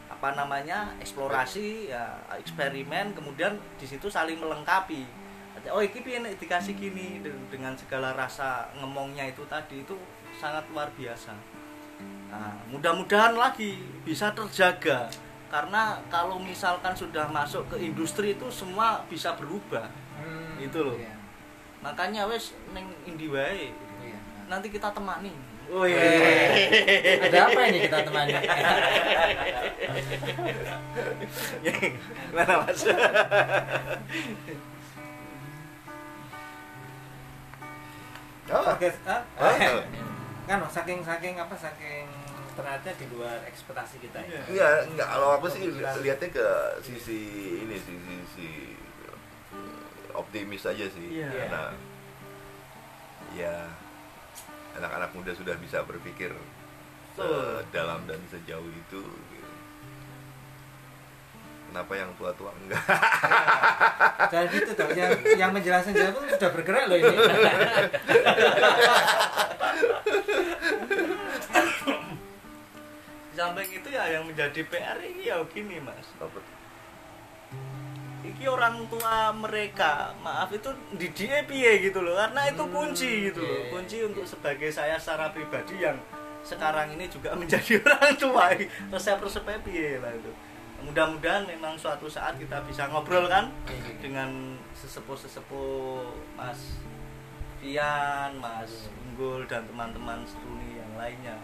apa namanya eksplorasi ya eksperimen kemudian di situ saling melengkapi. Oh iki piye nek dikasih gini? De- dengan segala rasa ngemongnya itu tadi itu sangat luar biasa. Nah, mudah-mudahan lagi bisa terjaga. Karena kalau misalkan sudah masuk ke industri itu semua bisa berubah. Hmm, Itu loh. iya. makanya wes neng indi wae? Iya. nanti kita temani Oh iya. Ada apa ini kita temani? Gimana mas? Oh, Oke, ah, Oh. kan saking saking apa saking ternyata di luar ekspektasi kita ya. Enggak, enggak. Kalau aku sih li- lihatnya ke sisi ini sih, sisi optimis aja sih. Iya. Karena ya anak-anak muda sudah bisa berpikir dalam dan sejauh itu. gitu. Kenapa yang tua-tua enggak? <laughs> Dan gitu dong, yang yang menjelaskan jawab itu sudah bergerak loh ini. Samping itu ya yang menjadi PR ini ya gini mas Iki orang tua mereka, maaf itu dididik piye gitu loh. Karena itu kunci gitu loh. iya. Kunci untuk sebagai saya secara pribadi yang sekarang ini juga <laughs> menjadi orang tua. Resep-resepnya piye lah itu. Mudah-mudahan memang suatu saat kita bisa ngobrol kan Dengan sesepuh-sesepuh Mas Fian, Mas Unggul dan teman-teman seruni yang lainnya.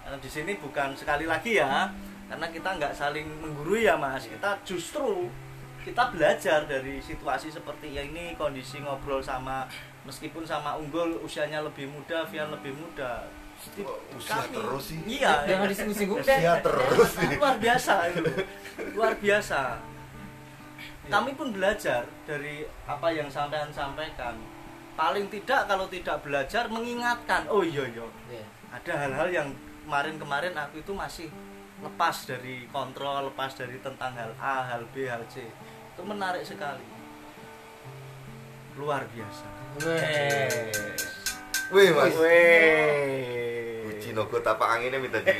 Karena di sini bukan sekali lagi ya karena kita nggak saling menggurui ya mas. Kita justru kita belajar dari situasi seperti ini kondisi ngobrol sama meskipun sama unggul usianya lebih muda Vian lebih muda usia terus sih? iya Jangan disinggung-singgung Usia terus nih. luar biasa itu luar biasa kami pun belajar dari apa yang sampean sampaikan paling tidak kalau tidak belajar mengingatkan oh iya iya Iya. ada hal-hal yang kemarin-kemarin aku itu masih lepas dari kontrol, lepas dari tentang hal A, hal B, hal C. Itu menarik sekali. Luar biasa. Wes. Wih mas, Weh. Uci nogo tapak anginnya minta di.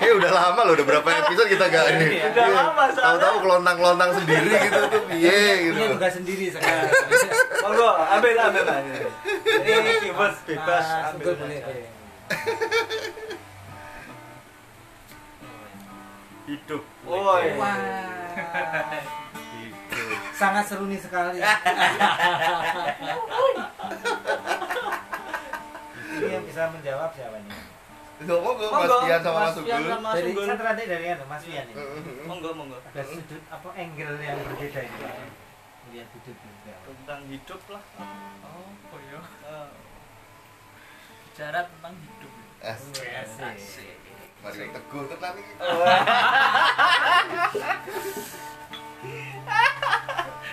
Kayak udah lama loh, udah berapa episode kita gak ini. Udah lama, soalnya. Tahu-tahu kelontang-kelontang sendiri gitu tuh, piye gitu. Ini bukan sendiri sekarang. Monggo, ambil ambil Pak. Ini bebas bebas Ah, ambil. Unggul boleh. saja. boleh. hidup. Wah. Sangat seru nih sekali. <laughs> Ini yang bisa menjawab siapa nih? Monggo, Mas Monggo, Pian sama Mas Pian Sugul. sama Mas Dari Sugul. rantai dari anu, Mas Fian ini. Monggo, monggo. Ada sudut apa angle yang berbeda ini. Pak. lihat hidup juga tentang hidup lah oh oh ya bicara tentang hidup As, Asik. Mari teguh tenan iki.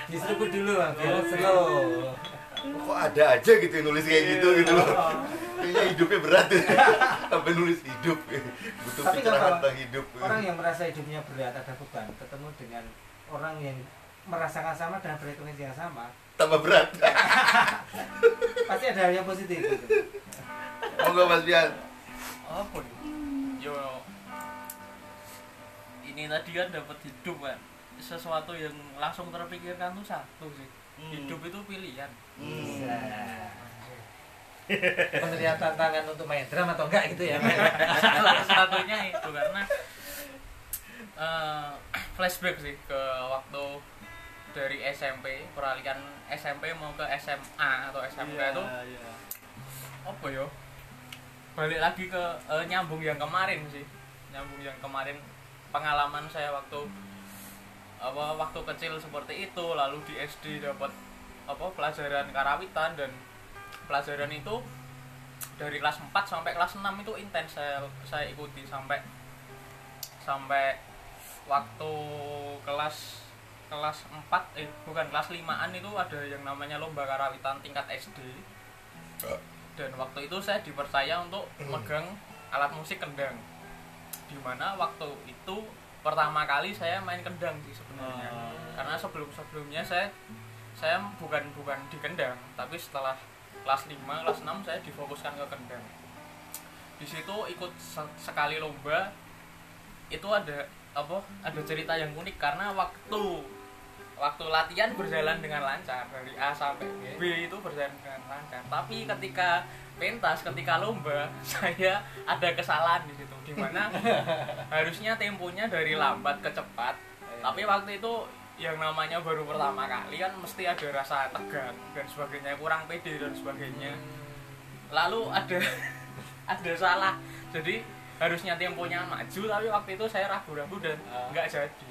diseruput dulu bang biar slow Kok ada aja gitu yang nulis kayak gitu gitu loh. Kayaknya hidupnya berat ya. Sampai nulis hidup. Butuh Tapi kalau tentang hidup. orang yang merasa hidupnya berat ada beban ketemu dengan orang yang merasakan sama dan frekuensi yang sama tambah berat. <laughs> pasti ada hal yang positif. Monggo Mas Bian. apa nih yo ini tadi kan dapat hidup kan sesuatu yang langsung terpikirkan tuh satu sih. Hmm. hidup itu pilihan. Hmm. Penerian tantangan untuk main drum atau enggak gitu ya salah satunya itu karena eh, flashback sih ke waktu dari SMP peralihan SMP mau ke SMA atau SMK Iya, itu iya. apa yo balik lagi ke eh, nyambung yang kemarin sih. Nyambung yang kemarin pengalaman saya waktu apa waktu kecil seperti itu lalu di SD dapat apa pelajaran karawitan dan pelajaran itu dari kelas 4 sampai kelas 6 itu intens saya saya ikuti sampai sampai waktu kelas kelas 4 eh bukan kelas 5-an itu ada yang namanya lomba karawitan tingkat SD dan waktu itu saya dipercaya untuk megang alat musik kendang. Di mana waktu itu pertama kali saya main kendang sih sebenarnya. Oh. karena sebelum sebelumnya saya saya bukan bukan di kendang tapi setelah kelas 5 kelas 6 saya difokuskan ke kendang. Di situ ikut se- sekali lomba itu ada apa ada cerita yang unik karena waktu waktu latihan berjalan dengan lancar dari A sampai B itu berjalan dengan lancar. Tapi ketika pentas ketika lomba <laughs> saya ada kesalahan di situ di mana <laughs> harusnya temponya dari lambat ke cepat. Tapi waktu itu yang namanya baru pertama kali kan mesti ada rasa tegang dan sebagainya kurang pede dan sebagainya. Lalu ada <laughs> ada salah. Jadi harusnya temponya maju tapi waktu itu saya ragu-ragu dan nggak jadi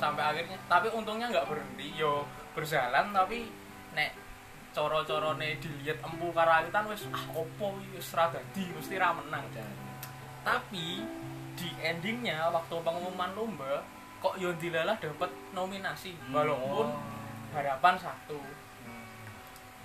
sampai akhirnya tapi untungnya nggak berhenti yo berjalan tapi nek coro-coro nih dilihat empu karawitan wis ah opo wis ra dadi mesti ra menang tapi di endingnya waktu pengumuman lomba kok yo dilalah dapat nominasi walaupun harapan satu.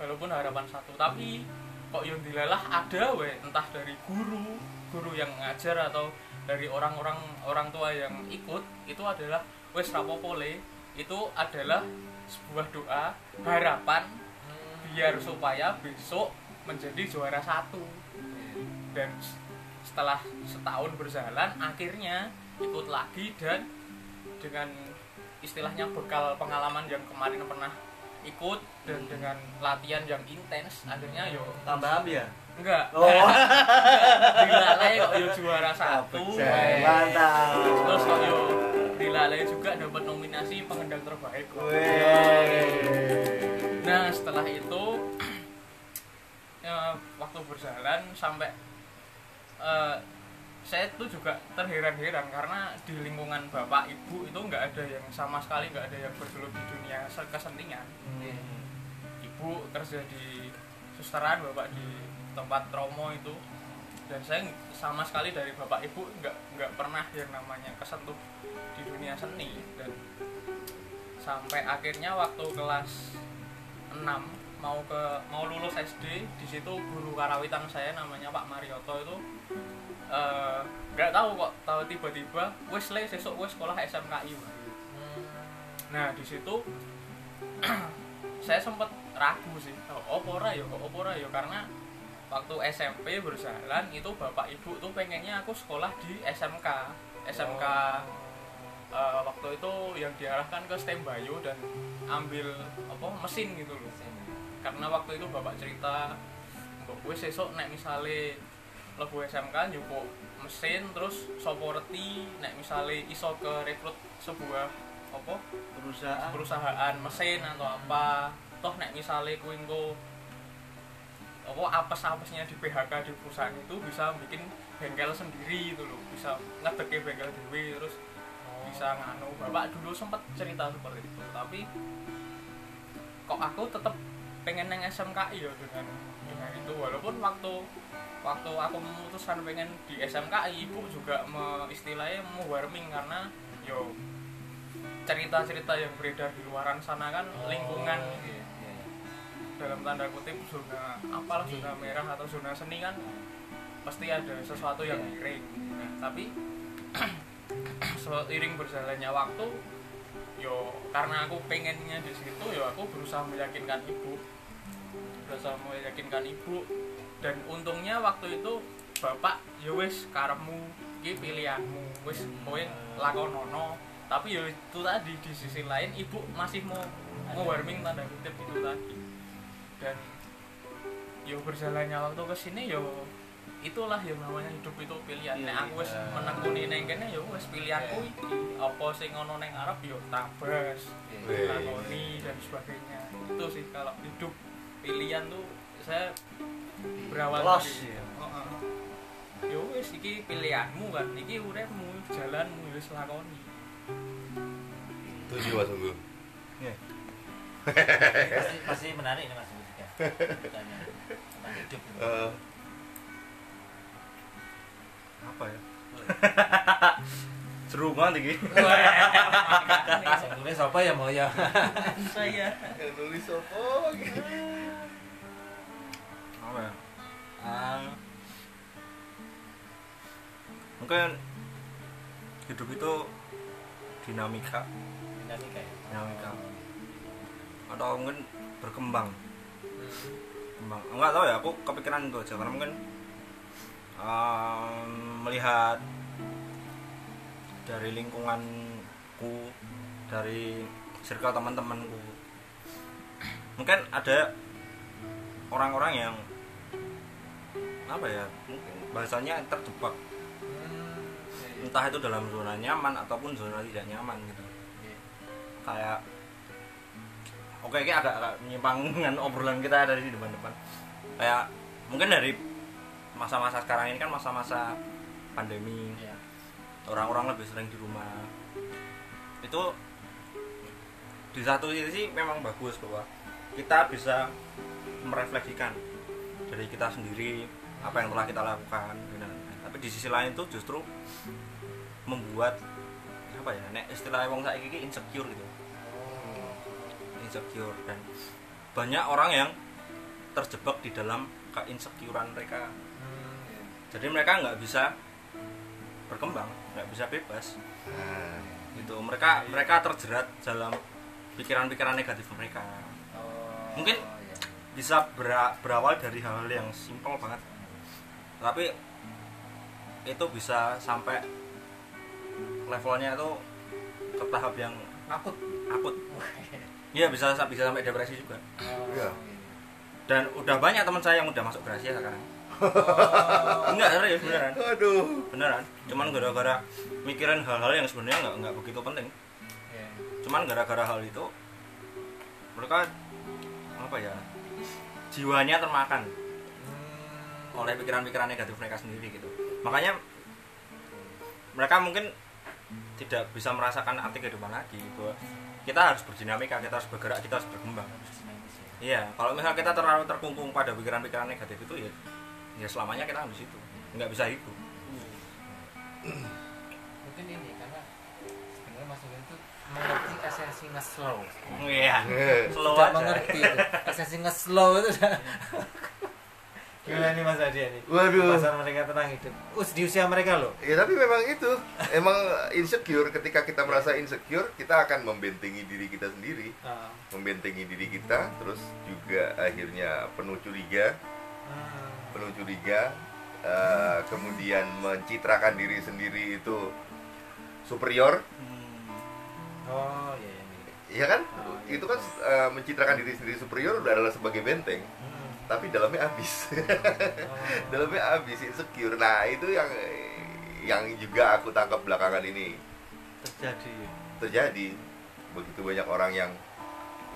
Walaupun harapan satu tapi kok yang dilalah ada we entah dari guru guru yang ngajar atau dari orang-orang orang tua yang ikut itu adalah wes rapopole itu adalah sebuah doa harapan biar supaya besok menjadi juara satu. Dan setelah setahun berjalan akhirnya ikut lagi dan dengan istilahnya bekal pengalaman yang kemarin pernah ikut dan dengan latihan yang intens akhirnya yo tambah ya? Enggak. Oh. Dilalai kok yo juara satu. mantap terus kok yo dilalai juga dapat nominasi pengendang terbaik. Nah setelah itu <clears throat> ya, waktu berjalan sampai eh, saya tuh juga terheran-heran karena di lingkungan bapak ibu itu nggak ada yang sama sekali nggak ada yang bergelut di dunia se- kesenian ibu kerja di susteran bapak di tempat tromo itu dan saya sama sekali dari bapak ibu nggak nggak pernah yang namanya kesentuh di dunia seni. Dan sampai akhirnya waktu kelas 6 mau ke mau lulus SD di situ guru karawitan saya namanya Pak Marioto itu eh, nggak tahu kok tahu tiba-tiba wes le wes sekolah SMKI nah di situ <clears throat> saya sempat ragu sih oh opora ya opora ya? Karena waktu SMP berjalan itu bapak ibu tuh pengennya aku sekolah di SMK SMK eh, waktu itu yang diarahkan ke STEM Bayu dan ambil apa mesin gitu loh. Karena waktu itu bapak cerita gue sesuk nek misale lebu SMK njupuk mesin terus sopo reti nek misale iso ke rekrut sebuah apa perusahaan. perusahaan mesin atau apa. Toh nek misale kuwi engko apa apes-apesnya di PHK di perusahaan itu bisa bikin bengkel sendiri gitu loh. Bisa ngedeke bengkel dewe terus bisa nganu. Bapak dulu sempat cerita seperti itu tapi kok aku tetep pengen neng SMKI ya dengan dengan itu. Walaupun waktu waktu aku memutuskan pengen di SMKI ibu juga me, istilahnya mau warming karena yo cerita-cerita yang beredar di luaran sana kan lingkungan Iya, iya. Dalam tanda kutip zona apalah zona merah atau zona seni kan pasti ada sesuatu yang miring. Nah, tapi <clears throat> seiring berjalannya waktu yo karena aku pengennya di situ yo aku berusaha meyakinkan ibu. Berusaha meyakinkan ibu. Dan untungnya waktu itu bapak yo wis karepmu iki pilihanmu wis kowe lakonono. Tapi yo itu tadi di sisi lain ibu masih mau mau warming tanda kutip itu tadi dan yo berjalannya waktu ke sini yo itulah yang namanya hidup itu pilihan Iya, nek aku wis iya. menekuni neng kene yo wis pilihanku iki apa sing ono neng Arab yo tabas Weh. lakoni dan sebagainya itu sih kalau hidup pilihan tuh saya berawal Los, dari ya. Heeh. yo wis iki pilihanmu kan iki uripmu jalanmu wis lakoni Tujuh mas Unggul. <laughs> pasti pasti menarik ini mas Budika Tanya tentang hidup ini. Eh, apa ya? Seru banget iki Sing tulis apa ya mau ya? Saya. Nulis apa? Gitu. apa ya? Ah, mungkin hidup itu dinamika. Dinamika ya? Dinamika. Atau mungkin berkembang. kembang enggak tahu ya aku kepikiran itu aja. Karena mungkin um, melihat dari lingkunganku dari circle teman-temanku. Mungkin ada orang-orang yang apa ya mungkin bahasanya terjebak. Entah itu dalam zona nyaman ataupun zona tidak nyaman gitu. Kayak oke ini agak, agak menyimpang dengan <laughs> obrolan kita dari di depan-depan kayak mungkin dari masa-masa sekarang ini kan masa-masa pandemi Iya. orang-orang lebih sering di rumah itu di satu sisi memang bagus bahwa kita bisa merefleksikan dari kita sendiri apa yang telah kita lakukan dan lain-lain. tapi di sisi lain itu justru membuat apa ya nek istilah wong saiki iki insecure gitu insecure. Dan banyak orang yang terjebak di dalam keinsecurean mereka. Jadi mereka nggak bisa berkembang nggak bisa bebas. Nah, gitu. Mereka mereka terjerat dalam pikiran-pikiran negatif mereka. Oh, Mungkin- iya. bisa bera- berawal dari hal-hal yang simpel banget. Tapi itu bisa sampai levelnya itu ke tahap yang akut. Akut Iya bisa bisa sampai depresi juga. Oh, Iya. dan udah banyak teman saya yang udah masuk rahasia sekarang. Oh, <laughs> enggak serius beneran. Aduh. beneran. Cuman gara-gara mikirin hal-hal yang sebenarnya nggak nggak begitu penting. Iya. cuman gara-gara hal itu mereka apa ya jiwanya termakan. Hmm, oleh pikiran-pikiran negatif mereka sendiri gitu. Makanya mereka mungkin tidak bisa merasakan arti kehidupan lagi bahwa kita harus berdinamika kita harus bergerak kita harus berkembang. Ya. iya kalau misal kita terlalu terkungkung pada pikiran-pikiran negatif itu ya ya selamanya kita harus itu nggak bisa hidup. Mungkin ini karena sebenarnya Mas Ulin itu mengerti esensi nge-slow. Iya. Eh, slow aja. mengerti itu. Esensi nge-slow itu udah <laughs> gimana nih Mas Adi ini. Waduh. pasar mereka tentang hidup. Us, di usia mereka loh. Ya tapi memang itu. Emang insecure. Ketika kita merasa insecure Kita akan membentengi diri kita sendiri. Ah, Membentengi diri kita Terus juga akhirnya penuh curiga. Hmm, Penuh curiga eh, Kemudian mencitrakan diri sendiri itu Superior. Oh iya iya iya. Iya kan? Oh, iya. Itu kan eh, mencitrakan diri sendiri superior adalah sebagai benteng. Hmm, Tapi dalamnya habis. Oh. <laughs> dalamnya habis insecure. Nah itu yang yang juga aku tangkap belakangan ini. Terjadi. Terjadi. Begitu banyak orang yang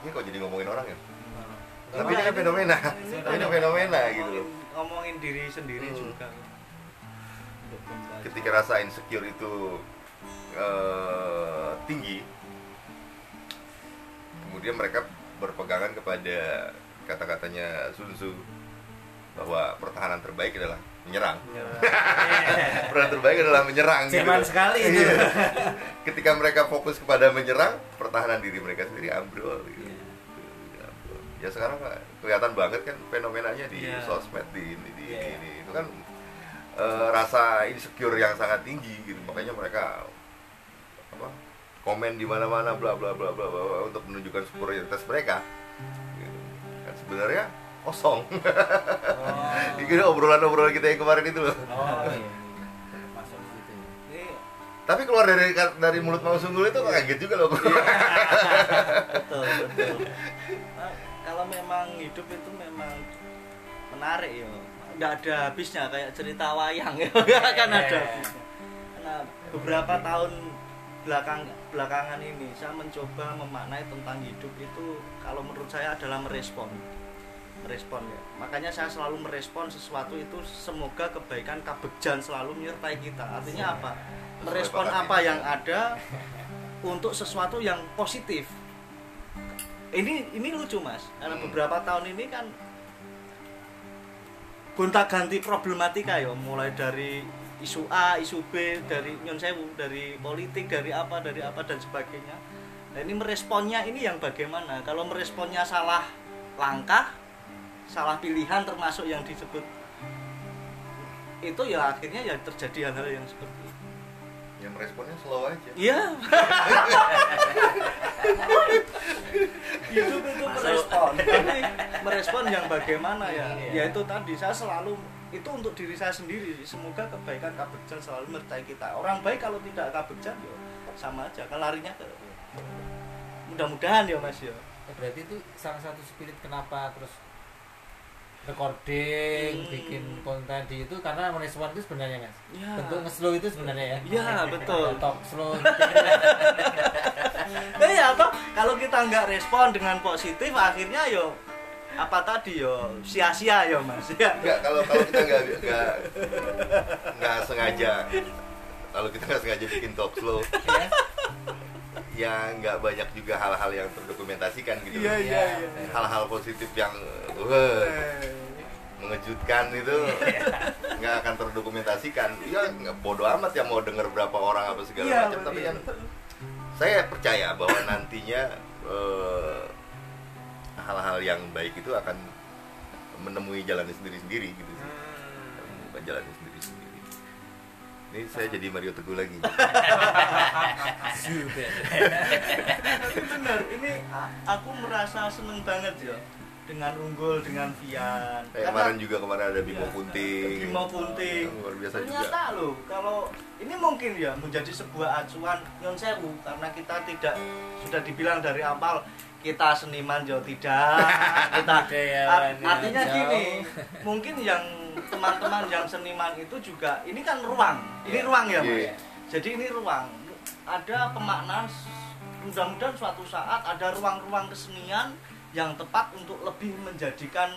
ini kok jadi ngomongin orang ya? Nggak tapi ini kan fenomena. Ini ini fenomena gitu loh. Ngomongin, ngomongin diri sendiri Hmm. juga. Ketika rasa insecure itu eh, tinggi kemudian mereka berpegangan kepada kata-katanya Sun Tzu bahwa pertahanan terbaik adalah menyerang. <laughs> pertahanan terbaik adalah menyerang. gitu. Jerman sekali itu. Iya. Ketika mereka fokus kepada menyerang, pertahanan diri mereka sendiri ambrol. Gitu. Iya. Ambrol. Ya sekarang kelihatan banget kan fenomenanya di Iya. sosmed di ini di, Iya. ini, itu kan eh, rasa insecure yang sangat tinggi gitu makanya mereka apa komen di mana-mana bla bla bla bla untuk menunjukkan superioritas mereka gitu. Sebenarnya kosong. <laughs> Oh. ini obrolan-obrolan kita yang kemarin itu. Loh Oh, iya. Masuk ke situ. ya. Tapi keluar dari dari mulut Mang Sunggul itu kaget juga loh <laughs> betul betul. Nah, kalau memang hidup itu memang menarik ya nggak ada habisnya kayak cerita wayang ya <laughs> akan ada habisnya. Karena beberapa tahun belakang belakangan ini saya mencoba memaknai tentang hidup itu kalau menurut saya adalah merespon. Merespon ya. Makanya saya selalu merespon sesuatu itu semoga kebaikan kabegjan selalu menyertai kita. Artinya apa? Merespon apa yang ada untuk sesuatu yang positif. Ini ini lucu mas. Karena Hmm. beberapa tahun ini kan gonta ganti problematika ya. Mulai dari isu A isu B dari nyon sewu dari politik dari apa dari apa dan sebagainya nah ini meresponnya ini yang bagaimana kalau meresponnya salah langkah salah pilihan termasuk yang disebut itu ya akhirnya ya terjadi hal-hal yang seperti itu yang meresponnya slow aja Iya. Hidup itu merespon. <laughs> Tapi merespon yang bagaimana ya? Ya itu tadi saya selalu itu untuk diri saya sendiri. Semoga kebaikan kabegjan selalu menyertai kita. Orang baik kalau tidak kabegjan ya sama aja. Kan larinya ke mudah-mudahan ya Mas ya. Ya, berarti itu salah satu spirit kenapa terus recording, Hmm. bikin konten di itu karena merespon itu sebenarnya mas. Ya. Bentuk nge-slow itu sebenarnya ya. Iya, betul. <laughs> Talk slow. <laughs> Nah, ya atau kalau kita nggak respon dengan positif akhirnya yo apa tadi yo sia-sia yo Mas. Ya. Enggak, kalau kalau kita nggak nggak nggak sengaja kalau kita nggak sengaja bikin talk slow ya. ya nggak banyak juga hal-hal yang terdokumentasikan gitu iya. hal-hal positif yang wah, mengejutkan itu nggak akan terdokumentasikan ya nggak bodoh amat ya mau denger berapa orang apa segala Iya, macam tapi kan saya percaya bahwa nantinya eh, hal-hal yang baik itu akan menemui jalannya sendiri-sendiri gitu sih. Menemukan jalannya sendiri-sendiri. Ini saya jadi Mario Teguh lagi. Tapi benar, ini aku merasa seneng banget ya dengan Unggul, dengan Vian. kayak kemarin juga kemarin ada Bimo Iya, Punting Bimo Punting. Yang luar biasa juga. Ternyata loh, kalau ini mungkin ya menjadi sebuah acuan nyon sewu karena kita tidak sudah dibilang dari awal kita seniman jauh tidak. <laughs> Kita art- yang artinya jauh. gini mungkin yang teman-teman yang seniman itu juga ini kan ruang. Ini ruang ya mas? Iya. jadi ini ruang. Ada pemaknaan mudah-mudahan suatu saat ada ruang-ruang kesenian yang tepat untuk lebih menjadikan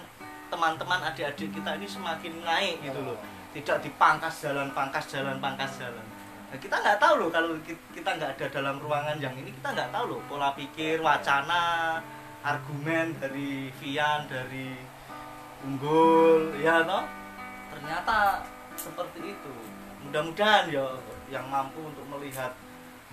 teman-teman adik-adik kita ini semakin naik gitu loh. Tidak dipangkas jalan pangkas jalan pangkas jalan nah, kita nggak tahu loh kalau ki- kita nggak ada dalam ruangan yang ini kita nggak tahu loh pola pikir wacana argumen dari Vian dari Unggul ya toh? Ternyata seperti itu. Mudah-mudahan ya yang mampu untuk melihat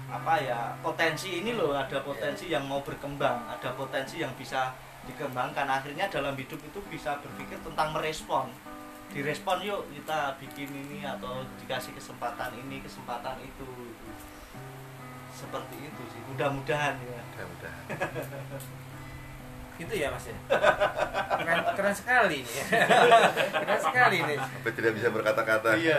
apa ya potensi ini loh ada potensi yang mau berkembang ada potensi yang bisa dikembangkan. Akhirnya dalam hidup itu bisa berpikir tentang merespon direspon yuk kita bikin ini atau dikasih kesempatan ini kesempatan itu seperti itu sih mudah-mudahan ya mudah-mudahan <laughs> Itu ya mas ya. Keren, keren sekali nih. <laughs> keren sekali nih. sampai tidak bisa berkata-kata iya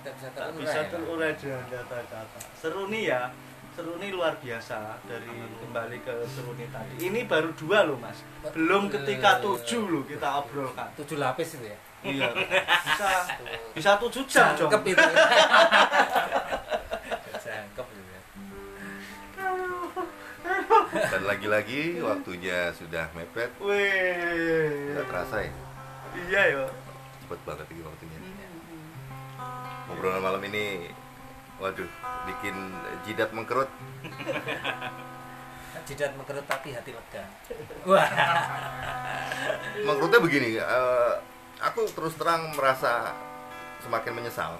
Tidak bisa tak terurai. bisa ya. terurai dengan kata-kata seru nih ya seru nih luar biasa dari kembali ke seru nih tadi. Ini baru dua loh mas. Belum ketika tujuh loh kita obrolkan Tujuh lapis itu ya. iya. <laughs> Bisa bisa tujuh jam Cangkep Jong. itu. <laughs> Cangkep itu ya. dan lagi-lagi waktunya sudah mepet. Wih. Nggak terasa ya? Iya ya cepet banget ini waktunya. Obrolan malam ini waduh bikin jidat mengkerut. <laughs> Jidat mengkerut tapi hati lega. <laughs> Wah. Menurutnya begini eh, aku terus terang merasa semakin menyesal.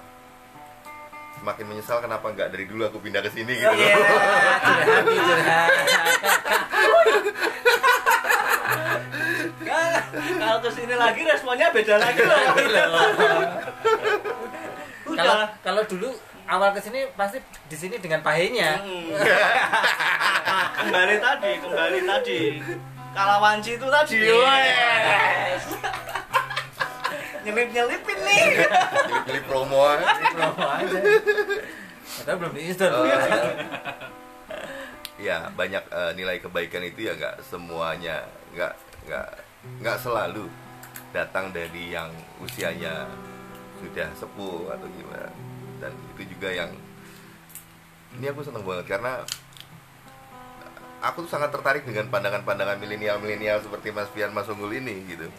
Semakin menyesal kenapa nggak dari dulu aku pindah ke sini gitu. Iya, curhat nih, <laughs> curhat. kalau ke sini lagi responnya beda lagi loh. Kalau udah. Kalau dulu awal ke sini pasti di sini dengan pahenya. Hmm. kembali tadi kembali tadi. Kalawanci itu tadi Iya. wes nyelip nyelipin nih. Beli promo aja. Promo aja. Padahal belum diinstal Oh, ya banyak eh, nilai kebaikan itu ya nggak semuanya nggak nggak nggak selalu datang dari yang usianya sudah sepuh atau gimana dan itu juga yang ini aku seneng banget karena aku tuh sangat tertarik dengan pandangan-pandangan milenial-milenial seperti Mas Pian Mas Unggul ini gitu.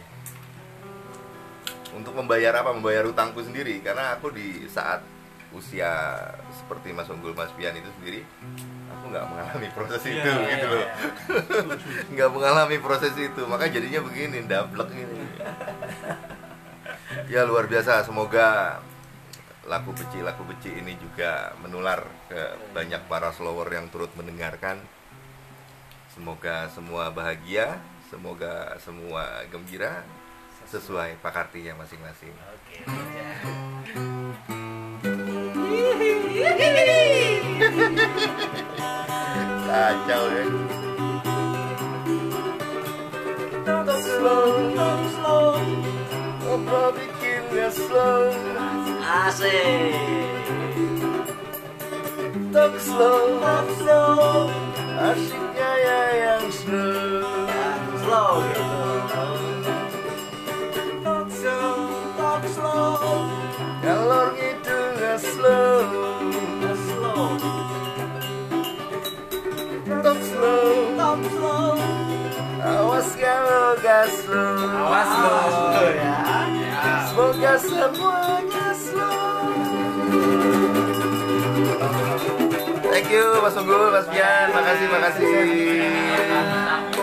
Untuk membayar apa? Membayar utangku sendiri. Karena aku di saat usia seperti Mas Unggul Mas Pian itu sendiri aku nggak mengalami proses Iya, itu iya, gitu iya. loh. <laughs> nggak mengalami proses itu. Maka jadinya begini dablek ini. <laughs> Ya luar biasa. Semoga laku beci laku beci ini juga menular ke banyak para slower yang turut mendengarkan. Semoga semua bahagia semoga semua gembira sesuai pakartinya masing-masing. Kacau ya. Slow, slow. apa bikinnya slow Asik. talk slow Talk slow, asiknya ya yang slow slow gitu. Talk slow, talk slow, Ngalor gitu nggak slow slow. Talk slow Talk slow. Awas kalau gak slow Awas lo. Slow ya. Semoga semuanya Thank you Mas Unggul, Mas Pian. Makasih, makasih